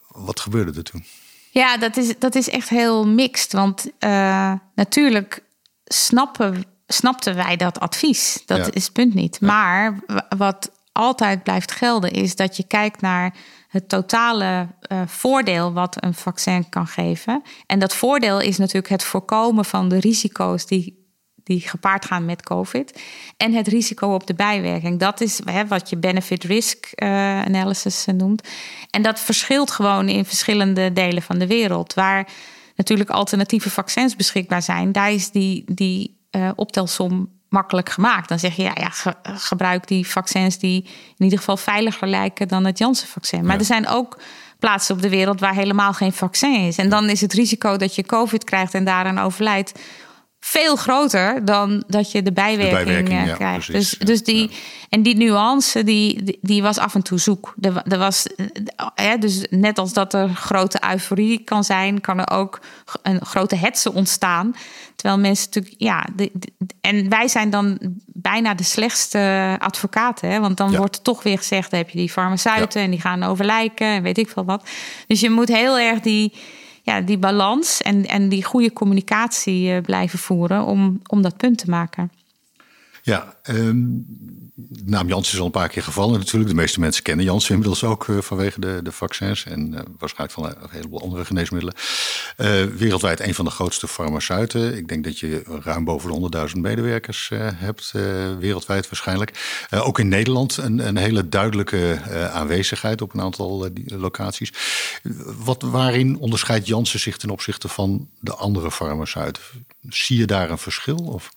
Wat gebeurde er toen? Ja, dat is, dat is echt heel mixed. Want uh, natuurlijk snappen, snapten wij dat advies. Dat ja. is het punt niet. Ja. Maar wat altijd blijft gelden is dat je kijkt naar het totale uh, voordeel wat een vaccin kan geven. En dat voordeel is natuurlijk het voorkomen van de risico's die, die gepaard gaan met COVID. En het risico op de bijwerking. Dat is hè, wat je benefit-risk uh, analysis noemt. En dat verschilt gewoon in verschillende delen van de wereld. Waar natuurlijk alternatieve vaccins beschikbaar zijn, daar is die, die optelsom makkelijk gemaakt. Dan zeg je, ja, ja gebruik die vaccins die in ieder geval veiliger lijken dan het Janssen-vaccin. Maar er zijn ook plaatsen op de wereld waar helemaal geen vaccin is. En dan is het risico dat je COVID krijgt en daaraan overlijdt veel groter dan dat je de bijwerking, eh, krijgt. dus, dus die, en die nuance, die, die, was af en toe zoek. Er, er was, hè, dus net als dat er grote euforie kan zijn, kan er ook een grote hetze ontstaan. Terwijl mensen natuurlijk, ja, de, en wij zijn dan bijna de slechtste advocaten. Hè? Want dan wordt toch weer gezegd: heb je die farmaceuten en die gaan overlijken en weet ik veel wat. Dus je moet heel erg die ja, die balans en, en die goede communicatie eh, blijven voeren om, om dat punt te maken. Ja, de naam Janssen is al een paar keer gevallen natuurlijk. De meeste mensen kennen Janssen inmiddels ook uh, vanwege de, de vaccins en uh, waarschijnlijk van een heleboel andere geneesmiddelen. Uh, wereldwijd een van de grootste farmaceuten. Ik denk dat je ruim boven de 100.000 medewerkers hebt, wereldwijd waarschijnlijk. ook in Nederland een, een hele duidelijke aanwezigheid op een aantal locaties. Wat, waarin onderscheidt Janssen zich ten opzichte van de andere farmaceuten? Zie je daar een verschil? Of?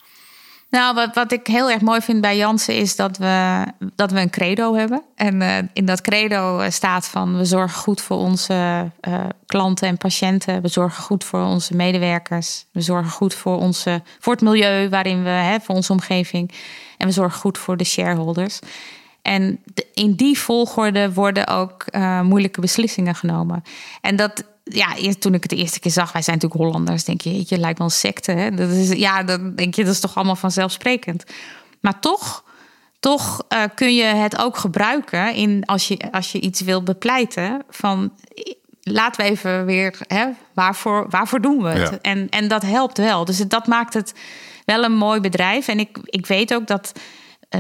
Nou, wat, wat ik heel erg mooi vind bij Jansen is dat we, dat we een credo hebben. En uh, in dat credo eh, staat van we zorgen goed voor onze uh, klanten en patiënten. We zorgen goed voor onze medewerkers. We zorgen goed voor, onze, voor het milieu waarin we, hè, voor onze omgeving. En we zorgen goed voor de shareholders. En in die volgorde worden ook moeilijke beslissingen genomen. En dat, ja, toen ik het de eerste keer zag, wij zijn natuurlijk Hollanders, denk je, je lijkt wel een secte. Hè? Dat is, ja, dan denk je, dat is toch allemaal vanzelfsprekend. Maar toch, toch uh, kun je het ook gebruiken in als je, als je iets wil bepleiten. Van laten we even weer, hè, waarvoor, waarvoor doen we het? En, en dat helpt wel. Dus dat maakt het wel een mooi bedrijf. En ik, ik weet ook dat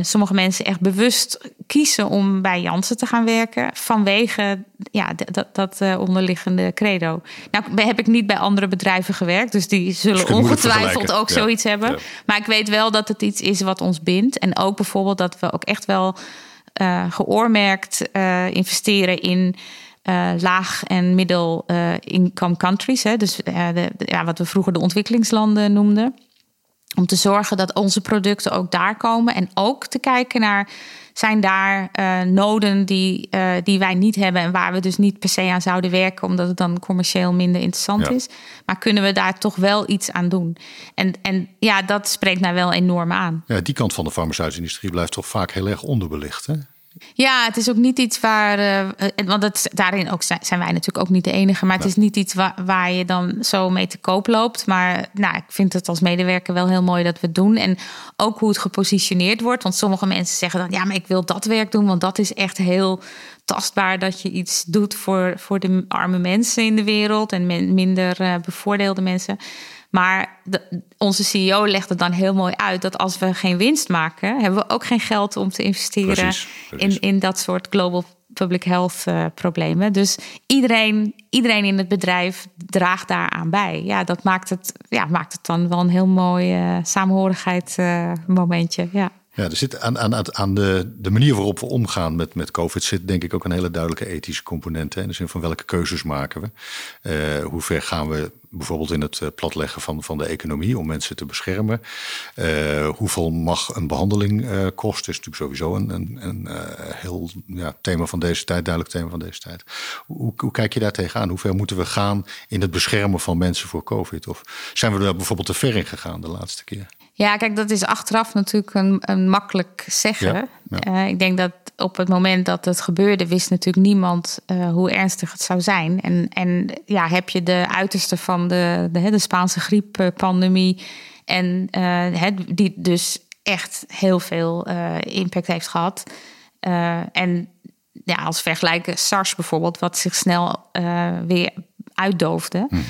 sommige mensen echt bewust kiezen om bij Jansen te gaan werken vanwege ja, dat, dat uh, onderliggende credo. Nou heb ik niet bij andere bedrijven gewerkt, dus die zullen ongetwijfeld ook zoiets hebben. Maar ik weet wel dat het iets is wat ons bindt. En ook bijvoorbeeld dat we ook echt wel uh, geoormerkt investeren in laag- en middel-income countries. Hè? Dus de, ja, wat we vroeger de ontwikkelingslanden noemden. Om te zorgen dat onze producten ook daar komen. En ook te kijken naar zijn daar uh, noden die, uh, die wij niet hebben en waar we dus niet per se aan zouden werken, omdat het dan commercieel minder interessant is. Maar kunnen we daar toch wel iets aan doen? En, en ja, dat spreekt mij wel enorm aan. Ja, die kant van de farmaceutische industrie blijft toch vaak heel erg onderbelicht. Hè? Ja, het is ook niet iets waar. Uh, want het, daarin ook zijn, wij natuurlijk ook niet de enige. Maar het is niet iets waar, waar je dan zo mee te koop loopt. Maar nou, ik vind het als medewerker wel heel mooi dat we het doen. En ook hoe het gepositioneerd wordt. Want sommige mensen zeggen dan: ja, maar ik wil dat werk doen. Want dat is echt heel tastbaar dat je iets doet voor, voor de arme mensen in de wereld. En minder uh, bevoordeelde mensen. Maar de, onze CEO legt het dan heel mooi uit dat als we geen winst maken, hebben we ook geen geld om te investeren In, in dat soort global public health uh, problemen. Dus iedereen, iedereen in het bedrijf draagt daaraan bij. Ja, dat maakt het, ja, maakt het dan wel een heel mooi uh, samenhorigheid uh, momentje. Ja. Ja, er zit aan, aan, aan de, de manier waarop we omgaan met, met COVID zit denk ik ook een hele duidelijke ethische component. Hè? In de zin van welke keuzes maken we? Hoe ver gaan we bijvoorbeeld in het eh, platleggen van, van de economie om mensen te beschermen? Uh, hoeveel mag een behandeling uh, kosten? Is natuurlijk sowieso een, een, een heel ja, thema van deze tijd, duidelijk thema van deze tijd. Hoe, hoe kijk je daar tegenaan? Hoe ver moeten we gaan in het beschermen van mensen voor COVID? Of zijn we er bijvoorbeeld te ver in gegaan de laatste keer? Ja, kijk, dat is achteraf natuurlijk een, een makkelijk zeggen. Uh, ik denk dat op het moment dat het gebeurde, wist natuurlijk niemand uh, hoe ernstig het zou zijn. En, en ja, heb je de uiterste van de, de, de Spaanse grieppandemie. En uh, die dus echt heel veel impact heeft gehad. en ja, als vergelijken SARS bijvoorbeeld, wat zich snel weer uitdoofde. Mm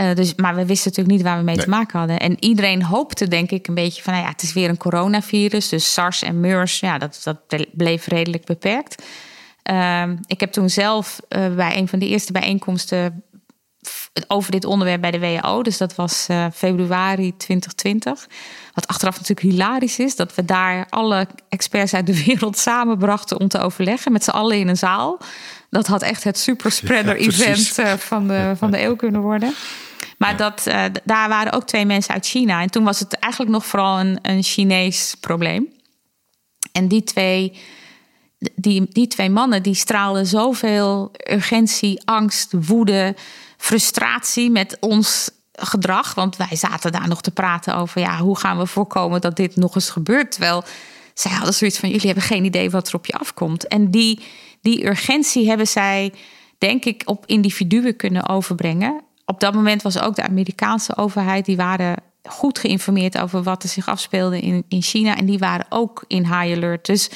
uh, dus, maar we wisten natuurlijk niet waar we mee te maken hadden. En iedereen hoopte, denk ik, een beetje van: nou ja, het is weer een coronavirus. Dus SARS en MERS, ja, dat, dat bleef redelijk beperkt. Uh, ik heb toen zelf uh, bij een van de eerste bijeenkomsten over dit onderwerp bij de WHO. Dus dat was uh, februari 2020. Wat achteraf natuurlijk hilarisch is, dat we daar alle experts uit de [laughs] wereld samenbrachten om te overleggen met z'n allen in een zaal. Dat had echt het superspreader [laughs] event van, de, van de eeuw kunnen worden. Maar dat, uh, daar waren ook twee mensen uit China. En toen was het eigenlijk nog vooral een, een Chinees probleem. En die twee, die, die twee mannen die straalden zoveel urgentie, angst, woede, frustratie met ons gedrag. Want wij zaten daar nog te praten over ja, hoe gaan we voorkomen dat dit nog eens gebeurt. Terwijl zij hadden zoiets van: jullie hebben geen idee wat er op je afkomt. En die, die urgentie hebben zij, denk ik, op individuen kunnen overbrengen. Op dat moment was ook de Amerikaanse overheid, die waren goed geïnformeerd over wat er zich afspeelde in, in China. En die waren ook in high alert. Dus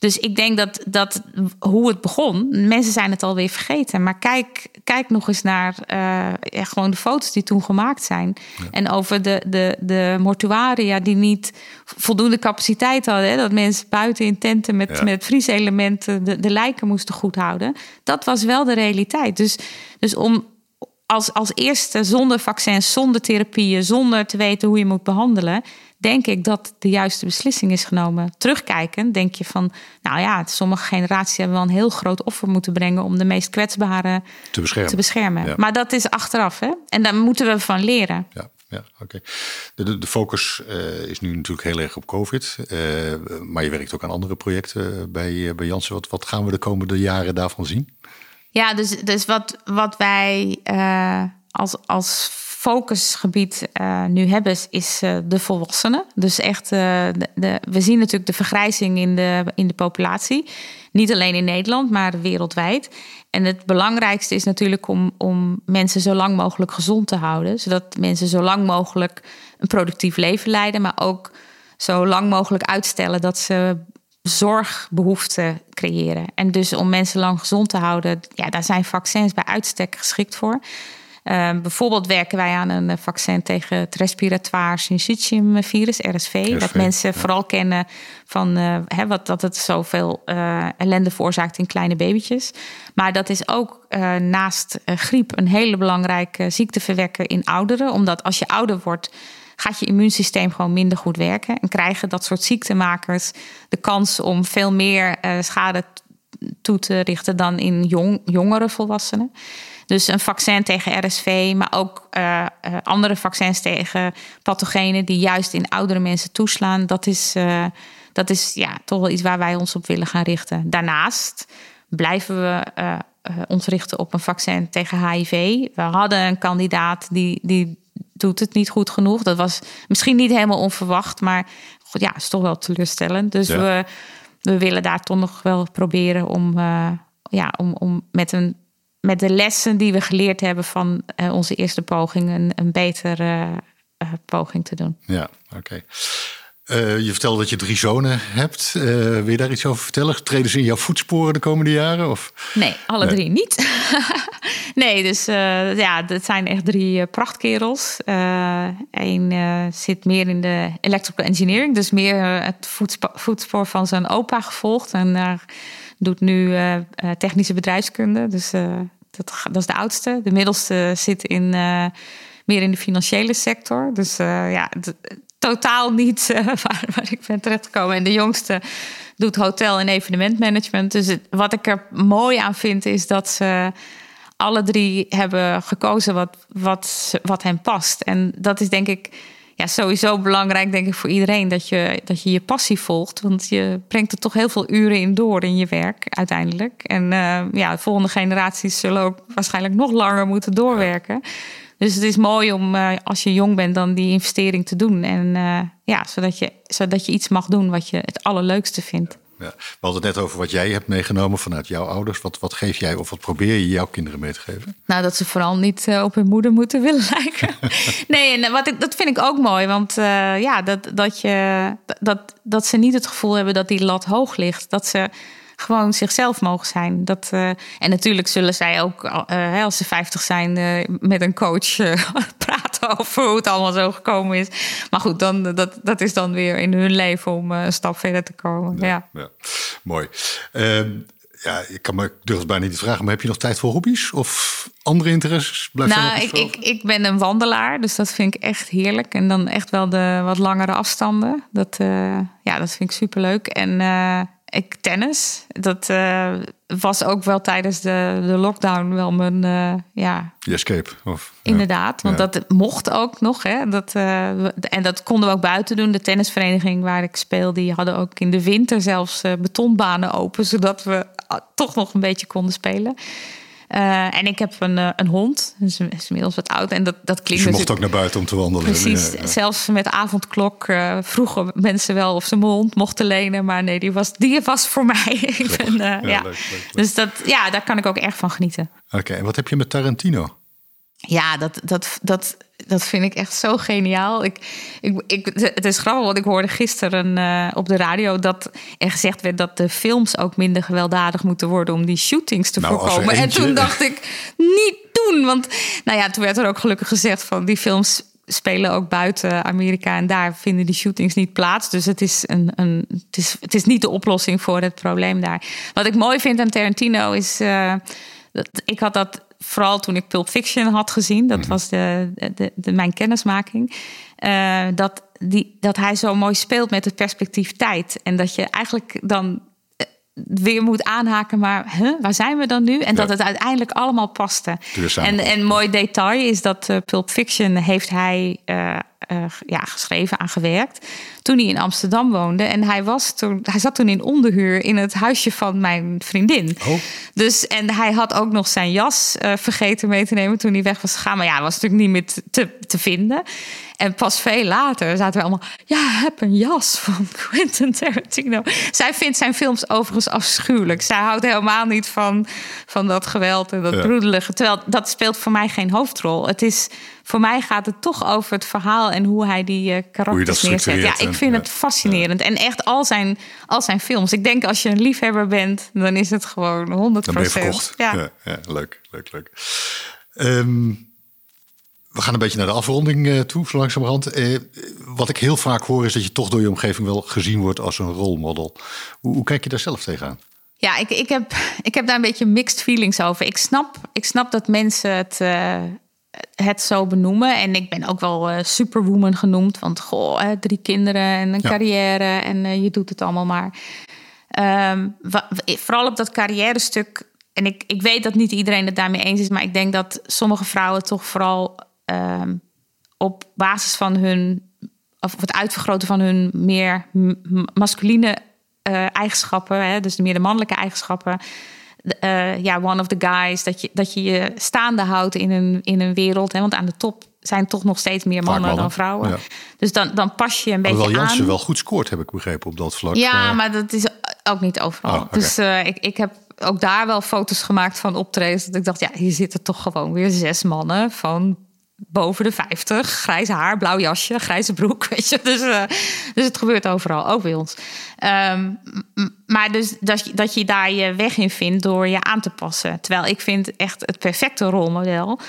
dus ik denk dat, dat hoe het begon, mensen zijn het alweer vergeten. Maar kijk, kijk nog eens naar uh, gewoon de foto's die toen gemaakt zijn. En over de, de, de mortuaria die niet voldoende capaciteit hadden. Hè, dat mensen buiten in tenten met, met vrieselementen de, de lijken moesten goed houden. Dat was wel de realiteit. Dus, dus om als, als eerste zonder vaccins, zonder therapieën, zonder te weten hoe je moet behandelen denk ik dat de juiste beslissing is genomen. Terugkijken, denk je van, nou ja, sommige generaties hebben wel een heel groot offer moeten brengen om de meest kwetsbaren te beschermen. Te beschermen. Maar dat is achteraf, hè? En daar moeten we van leren. Ja. Ja, oké. De, de, focus uh, is nu natuurlijk heel erg op COVID. Uh, maar je werkt ook aan andere projecten bij, bij Janssen. Wat, wat gaan we de komende jaren daarvan zien? Ja, dus, dus wat, wat wij uh, als, als focusgebied uh, nu hebben, is uh, de volwassenen. Dus echt, de, de, we zien natuurlijk de vergrijzing in de, in de populatie. Niet alleen in Nederland, maar wereldwijd. En het belangrijkste is natuurlijk om, om mensen zo lang mogelijk gezond te houden. Zodat mensen zo lang mogelijk een productief leven leiden, maar ook zo lang mogelijk uitstellen dat ze zorgbehoeften creëren. En dus om mensen lang gezond te houden, ja, daar zijn vaccins bij uitstek geschikt voor. Ehm, bijvoorbeeld werken wij aan een vaccin tegen het respiratoire syncytium virus, RSV. wat mensen vooral kennen van uh, wat, dat het zoveel uh, ellende veroorzaakt in kleine babytjes. Maar dat is ook uh, naast griep een hele belangrijke ziekteverwekker in ouderen. Omdat als je ouder wordt, gaat je immuunsysteem gewoon minder goed werken. En krijgen dat soort ziektemakers de kans om veel meer schade toe te richten dan in jong, jongere volwassenen. Dus een vaccin tegen RSV, maar ook uh, andere vaccins tegen pathogenen die juist in oudere mensen toeslaan. Dat is, uh, dat is ja, toch wel iets waar wij ons op willen gaan richten. Daarnaast blijven we ons richten op een vaccin tegen HIV. We hadden een kandidaat die, die doet het niet goed genoeg. Dat was misschien niet helemaal onverwacht, maar ja, is toch wel teleurstellend. Dus we, we willen daar toch nog wel proberen om, ja, om, om met een met de lessen die we geleerd hebben van uh, onze eerste poging een, een betere uh, poging te doen. Ja, oké. Je vertelde dat je drie zonen hebt. wil je daar iets over vertellen? Treden ze in jouw voetsporen de komende jaren? Of? Nee, alle drie niet. [laughs] nee, dus ja, dat zijn echt drie prachtkerels. Eén zit meer in de electrical engineering, dus meer het voetspoor, voetspoor van zijn opa gevolgd. En daar doet nu technische bedrijfskunde. Dus dat, dat, is de oudste. De middelste zit in, meer in de financiële sector. Dus ja, totaal niet [laughs] waar, waar, ik ben terechtgekomen. En de jongste doet hotel- en evenementmanagement. Dus wat ik er mooi aan vind is dat ze alle drie hebben gekozen wat, wat, wat hen past. En dat is denk ik ja, sowieso belangrijk, denk ik, voor iedereen dat je, dat je je passie volgt. Want je brengt er toch heel veel uren in door in je werk uiteindelijk. En uh, ja, de volgende generaties zullen ook waarschijnlijk nog langer moeten doorwerken. Dus het is mooi om uh, als je jong bent dan die investering te doen. En uh, ja, zodat je, zodat je iets mag doen wat je het allerleukste vindt. Ja. We hadden het net over wat jij hebt meegenomen vanuit jouw ouders. Wat, wat geef jij of wat probeer je jouw kinderen mee te geven? Nou, dat ze vooral niet uh, op hun moeder moeten [laughs] willen lijken. [laughs] nee, en wat ik, dat vind ik ook mooi. Want ja, dat, dat, je, dat, dat ze niet het gevoel hebben dat die lat hoog ligt. Dat ze gewoon zichzelf mogen zijn. Dat, uh, en natuurlijk zullen zij ook, uh, als ze 50 zijn, uh, met een coach [laughs] praten over hoe het allemaal zo gekomen is. Maar goed, dan, dat, dat is dan weer in hun leven om een stap verder te komen. Ja, ja. ja. mooi. Ehm, ja, ik kan me durf bijna niet vragen, maar heb je nog tijd voor hobby's of andere interesses? Blijf nou, ik, ik, ik ben een wandelaar, dus dat vind ik echt heerlijk. En dan echt wel de wat langere afstanden. Dat, uh, ja, dat vind ik superleuk. En uh, ik tennis. Dat uh, was ook wel tijdens de, de lockdown wel mijn, uh, ja... Je escape. Of, Inderdaad, want dat mocht ook nog. Hè? Dat, uh, en dat konden we ook buiten doen. De tennisvereniging waar ik speel, die hadden ook in de winter zelfs betonbanen open... zodat we toch nog een beetje konden spelen. Uh, en ik heb een, uh, een hond, dus is inmiddels wat oud. En dat, dat klinkt dus je mocht ook naar buiten om te wandelen. Precies, ja, ja. zelfs met avondklok uh, vroegen mensen wel of ze mijn hond mochten lenen. Maar nee, die was, die was voor mij. [laughs] ik ben, ja. Leuk, leuk. Dus dat, ja, daar kan ik ook erg van genieten. Oké, en wat heb je met Tarantino? Ja, dat, dat, dat, dat vind ik echt zo geniaal. Ik, ik, ik, het is grappig, want ik hoorde gisteren uh, op de radio dat er gezegd werd dat de films ook minder gewelddadig moeten worden om die shootings te nou, voorkomen. En toen dacht ik, niet doen. Want nou ja, toen werd er ook gelukkig gezegd van die films spelen ook buiten Amerika en daar vinden die shootings niet plaats. Dus het is, een, een, het is, het is niet de oplossing voor het probleem daar. Wat ik mooi vind aan Tarantino is. Uh, dat, ik had dat vooral toen ik Pulp Fiction had gezien, dat mhm. was de, de, de, mijn kennismaking, uh, dat, die, dat hij zo mooi speelt met het perspectief tijd. En dat je eigenlijk dan eh, weer moet aanhaken, maar huh, waar zijn we dan nu? En dat het uiteindelijk allemaal paste. En een mooi detail is dat uh, Pulp Fiction heeft hij uh, ja, geschreven, aan gewerkt. Toen hij in Amsterdam woonde. En hij, was toen, hij zat toen in onderhuur in het huisje van mijn vriendin. Oh. Dus, en hij had ook nog zijn jas uh, vergeten mee te nemen toen hij weg was gegaan. Maar ja, was natuurlijk niet meer te, te vinden. En pas veel later zaten we allemaal... Ja, heb een jas van [laughs] Quentin Tarantino. Zij vindt zijn films overigens afschuwelijk. Zij houdt helemaal niet van, van dat geweld en dat ja. broedelige. Terwijl dat speelt voor mij geen hoofdrol. Het is voor mij gaat het toch over het verhaal en hoe hij die uh, karakters neerzet. Ja, ik vind het fascinerend. En echt al zijn, al zijn films. Ik denk als je een liefhebber bent, dan is het gewoon 100 Dan ben je verkocht. Ja. ja. Leuk, leuk, leuk. Um, we gaan een beetje naar de afronding uh, toe, zo langzamerhand. Uh, wat ik heel vaak hoor is dat je toch door je omgeving wel gezien wordt als een rolmodel. Hoe, hoe kijk je daar zelf tegenaan? Ja, ik, ik, heb, ik heb daar een beetje mixed feelings over. Ik snap, ik snap dat mensen het, uh, het zo benoemen. En ik ben ook wel uh, superwoman genoemd. Want goh, hè, drie kinderen en een ja. carrière en uh, je doet het allemaal maar. Um, vooral op dat carrière stuk. En ik, ik weet dat niet iedereen het daarmee eens is. Maar ik denk dat sommige vrouwen toch vooral um, op basis van hun. Of het uitvergroten van hun meer masculine uh, eigenschappen. Hè, dus meer de mannelijke eigenschappen uh, ja, one of the guys. Dat je, dat je je staande houdt in een, in een wereld. Hè, want aan de top zijn toch nog steeds meer mannen, mannen. dan vrouwen. Ja. Dus dan, dan pas je een beetje Alhoewel Jansen wel goed scoort, heb ik begrepen op dat vlak. Ja, maar dat is ook niet overal. Oh, okay. Dus uh, ik, ik heb ook daar wel foto's gemaakt van optredens. Dat ik dacht, ja, hier zitten toch gewoon weer zes mannen van boven de 50, grijs haar, blauw jasje, grijze broek. [laughs] Weet je? Dus, uh, dus het gebeurt overal, ook bij ons. Um, maar dus dat dat je daar je weg in vindt door je aan te passen. Terwijl ik vind echt het perfecte rolmodel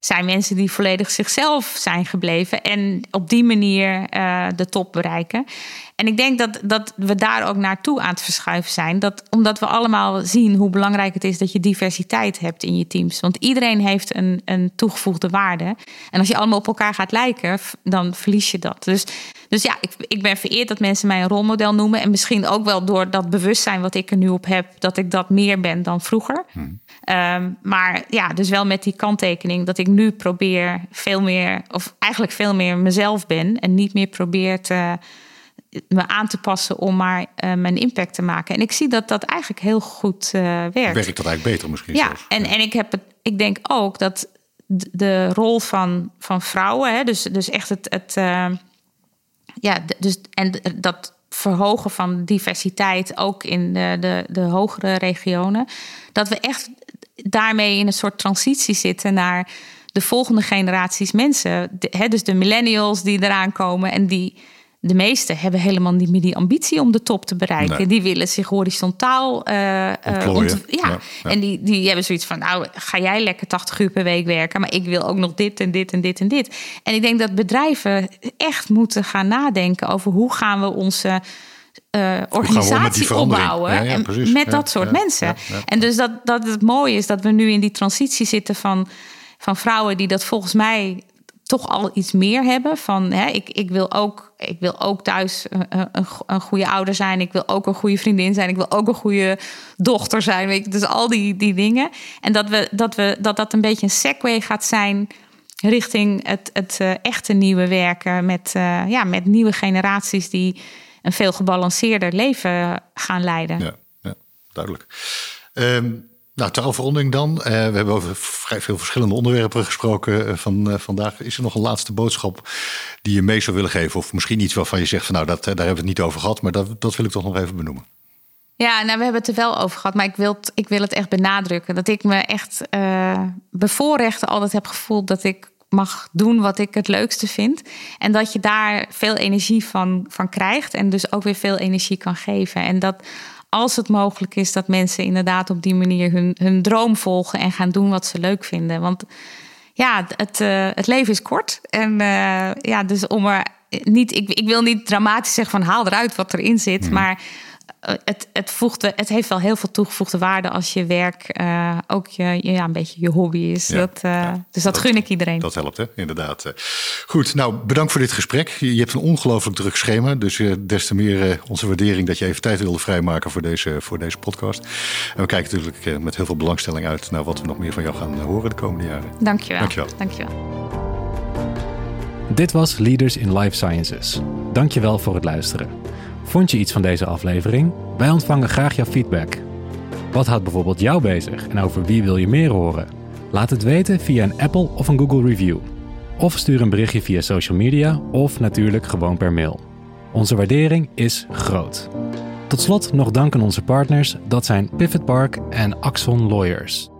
zijn mensen die volledig zichzelf zijn gebleven en op die manier uh, de top bereiken. En ik denk dat, dat we daar ook naartoe aan het verschuiven zijn. Dat, omdat we allemaal zien hoe belangrijk het is dat je diversiteit hebt in je teams. Want iedereen heeft een, een toegevoegde waarde. En als je allemaal op elkaar gaat lijken, dan verlies je dat. Dus, dus ja, ik, ik ben vereerd dat mensen mij een rolmodel noemen. En misschien ook wel door dat bewustzijn wat ik er nu op heb, dat ik dat meer ben dan vroeger. Hmm. Um, maar ja, dus wel met die kanttekening dat ik nu probeer veel meer, of eigenlijk veel meer mezelf ben. En niet meer probeer te me aan te passen om maar uh, mijn impact te maken. En ik zie dat dat eigenlijk heel goed uh, werkt. Werkt dat eigenlijk beter misschien? Ja, en, en ik, heb het, ik denk ook dat de rol van, van vrouwen, hè, dus, dus echt het, het uh, ja, dus, en dat verhogen van diversiteit ook in de, de, de hogere regionen, dat we echt daarmee in een soort transitie zitten naar de volgende generaties mensen. Hè, dus de millennials die eraan komen en die de meesten hebben helemaal niet meer die ambitie om de top te bereiken. Nee. Die willen zich horizontaal uh, uh, ja. ja. En die, die hebben zoiets van: nou, ga jij lekker 80 uur per week werken, maar ik wil ook nog dit en dit en dit en dit. En ik denk dat bedrijven echt moeten gaan nadenken over hoe gaan we onze. Uh, organisatie opbouwen ja, ja, met dat soort mensen. En dus dat, dat het mooie is dat we nu in die transitie zitten van, van vrouwen die dat volgens mij toch al iets meer hebben. Van hè, ik, ik, wil ook, ik wil ook thuis een, een, een, goede ouder zijn. Ik wil ook een goede vriendin zijn. Ik wil ook een goede dochter zijn. Weet je, dus al die, die dingen. En dat, we, dat, we, dat dat een beetje een segue gaat zijn richting het, het uh, echte nieuwe werken. Met, ja, met nieuwe generaties die een veel gebalanceerder leven gaan leiden. Ja, ja duidelijk. Um, nou, ter afronding dan. Uh, we hebben over vrij veel verschillende onderwerpen gesproken uh, van uh, vandaag. Is er nog een laatste boodschap die je mee zou willen geven? Of misschien iets waarvan je zegt van nou, dat, daar hebben we het niet over gehad, maar dat, dat wil ik toch nog even benoemen. Ja, nou, we hebben het er wel over gehad, maar ik wil het, ik wil het echt benadrukken. Dat ik me echt bevoorrecht altijd heb gevoeld dat ik mag doen wat ik het leukste vind. En dat je daar veel energie van, van krijgt en dus ook weer veel energie kan geven. En dat als het mogelijk is dat mensen inderdaad op die manier hun, hun droom volgen en gaan doen wat ze leuk vinden. Want ja, het, uh, het leven is kort. En uh, ja, dus om er niet, ik, ik wil niet dramatisch zeggen van haal eruit wat erin zit. Mm. Maar eh, het, het, voegt, het heeft wel heel veel toegevoegde waarde als je werk uh, ook je, ja, een beetje je hobby is. dat, uh, ja, dus dat, dat, gun ik iedereen. Dat helpt, hè? inderdaad. Goed, nou bedankt voor dit gesprek. Je, je hebt een ongelooflijk druk schema. Dus des te meer onze waardering dat je even tijd wilde vrijmaken voor deze, voor deze podcast. En we kijken natuurlijk met heel veel belangstelling uit naar wat we nog meer van jou gaan horen de komende jaren. Dankjewel. Dankjewel. Dankjewel. Dit was Leaders in Life Sciences. Dankjewel voor het luisteren. Vond je iets van deze aflevering? Wij ontvangen graag jouw feedback. Wat houdt bijvoorbeeld jou bezig en over wie wil je meer horen? Laat het weten via een Apple of een Google review. Of stuur een berichtje via social media of natuurlijk gewoon per mail. Onze waardering is groot. Tot slot nog dank aan onze partners, dat zijn Pivot Park en Axon Lawyers.